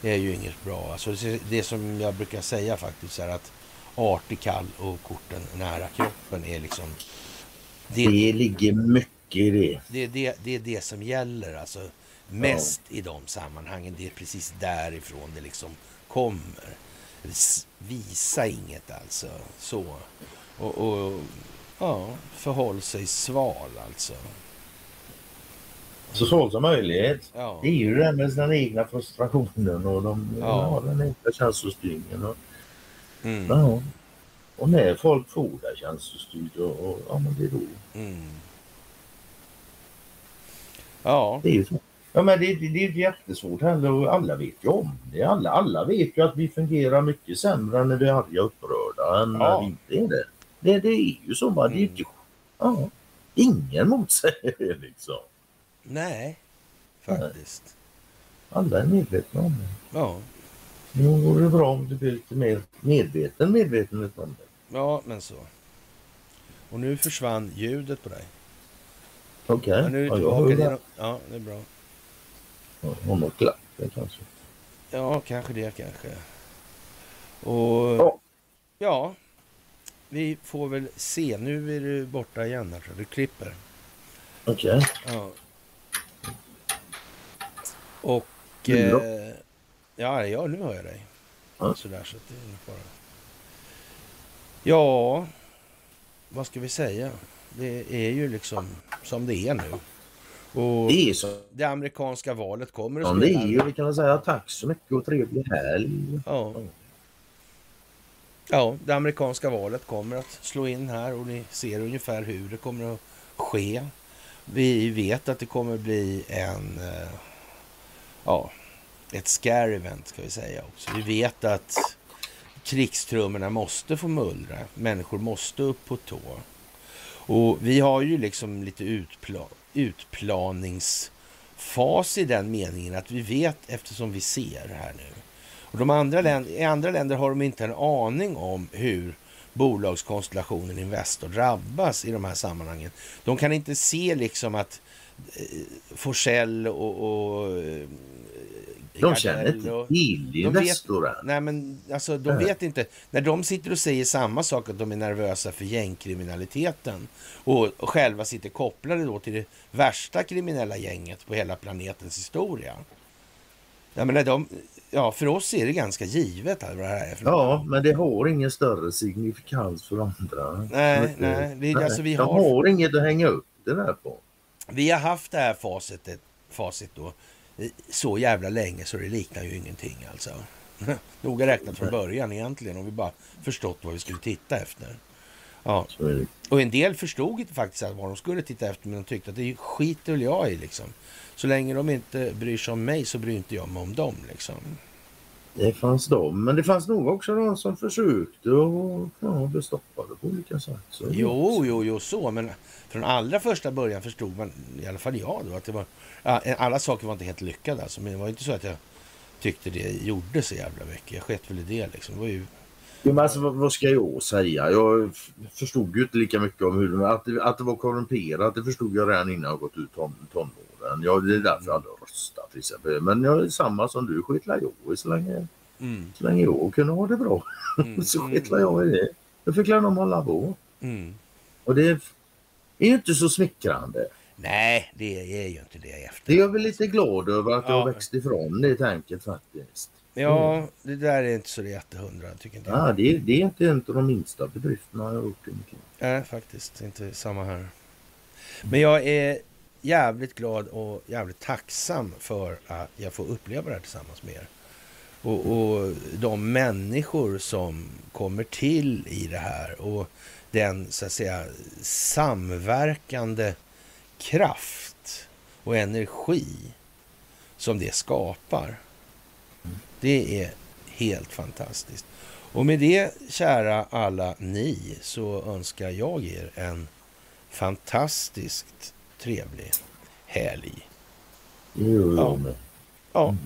det är ju inget bra. Alltså det, det som jag brukar säga faktiskt är att artig kall och korten nära kroppen är liksom... Det, Det ligger mycket i det. det, är det, det är det som gäller alltså mest i de sammanhangen. Det är precis därifrån det liksom kommer. Visa inget alltså. Så. Och, och ja, förhåll sig sval alltså. Så svårt som möjligt. Ja, Det är ju det där med den egna frustrationen och de, Ja. ja. den egna känslostyrningen. Och, mm, ja. och när folk får det känslostyrt och, och ja men det är då. mm. Ja, Det är ju så. Ja men det, det, det är ju jättesvårt heller och alla vet ju om det. Alla, alla vet ju att vi fungerar mycket sämre när vi är arga och upprörda än Ja. när vi inte är det. Det, det är ju så bara. Det är ju Mm. inte, ja, ingen motsäger det liksom. nej, faktiskt. Alla är medvetna om det. Ja, Nu vore det bra om du blir lite mer medveten medvetenhet om det. ja, men så. Och nu försvann ljudet på dig. Okej. Ja, nu är du ja, tillbaka. Det ja, det är bra. Ja, Om något glapp det kanske. Ja, kanske det kanske. Och Ja. ja, vi får väl se. Nu är du borta igen här, jag. Du klipper. Okej. Ja. Och... Eh, ja, ja, nu hör jag dig. Ja. Sådär, så det är fara. Ja, vad ska vi säga? Det är ju liksom som det är nu. Och Det är så. det amerikanska valet kommer att Ja, det spela är ju, vi kan säga tack så mycket och trevlig helg. Ja. ja, det amerikanska valet kommer att slå in här och ni ser ungefär hur det kommer att ske. Vi vet att det kommer bli en, eh, ja, ett scare event ska vi säga också. Vi vet att krigstrummorna måste få mullra. Människor måste upp på tå. Och vi har ju liksom lite utpla- utplaningsfas i den meningen att vi vet eftersom vi ser här nu. Och de andra länder, I andra länder har de inte en aning om hur bolagskonstellationen Investor drabbas i de här sammanhangen. De kan inte se liksom att eh, Forsell och, och eh, de känner inte till de vet- Investor än. Nej, men alltså de Nej. vet inte. När de sitter och säger samma sak, att de är nervösa för gängkriminaliteten och, och själva sitter kopplade då till det värsta kriminella gänget på hela planetens historia. Jag menar, de, ja, för oss är det ganska givet vad det här är Ja, men det har ingen större signifikans för andra. Nej, Mycket. nej, det är alltså vi De har- har inget att hänga upp det där på. Vi har haft det här facitet, facit då så jävla länge så det liknar ju ingenting alltså. Noga räknat från början egentligen om vi bara förstått vad vi skulle titta efter. Ja. Och en del förstod inte faktiskt att vad de skulle titta efter, men de tyckte att det skiter väl jag i liksom. Så länge de inte bryr sig om mig så bryr inte jag mig om dem liksom. Det fanns de, men det fanns nog också de som försökte och ja, blev stoppade på olika sätt. Så Jo, jo, jo, så, men från allra första början förstod man, i alla fall jag då, att det var, alla saker var inte helt lyckade alltså, men det var inte så att jag tyckte det gjorde så jävla mycket. Jag sket väl i det liksom. Det var ju, Jo, men alltså, vad, vad ska jag säga? Jag förstod ju inte lika mycket om hur att det, att det var korrumperat. Det förstod jag redan innan jag gått ut ton, tonåren. Ja, det är därför jag hade röstat till exempel. Men jag är samma som du, skitlar jag i så länge, mm, så länge jag kunde ha det bra. mm, så skitlar jag i det. Då fick jag de hålla på. mm. Och det är ju inte så smickrande. Nej, det är ju inte det efter. Det är jag väl lite glad över att jag Ja. har växt ifrån det tänket faktiskt. Ja, det där är inte så jättehundra, tycker inte jag. Ja, det, är- det är inte en av de minsta bedrifterna jag har gjort. Nej, faktiskt inte samma här. Men jag är jävligt glad och jävligt tacksam för att jag får uppleva det här tillsammans med er. Och, och de människor som kommer till i det här och den så att säga samverkande kraft och energi som det skapar. Det är helt fantastiskt. Och med det, kära alla ni, så önskar jag er en fantastiskt trevlig helg. Det Ja. Ja,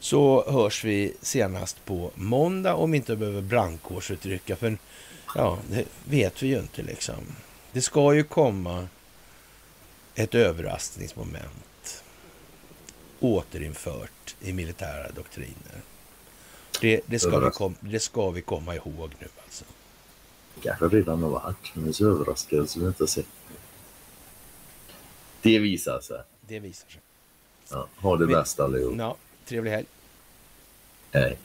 så hörs vi senast på måndag om vi inte behöver brandkårsutrycka. För ja, det vet vi ju inte liksom. Det ska ju komma ett överraskningsmoment återinfört i militära doktriner. Det, det, ska, vi kom, det ska vi komma ihåg nu alltså. kanske redan har varit, men så överraskade som vi inte har sett. Det visar sig. Det visar sig. Ja, ha det Vi- bäst allihop. Ja, trevlig helg. Hej.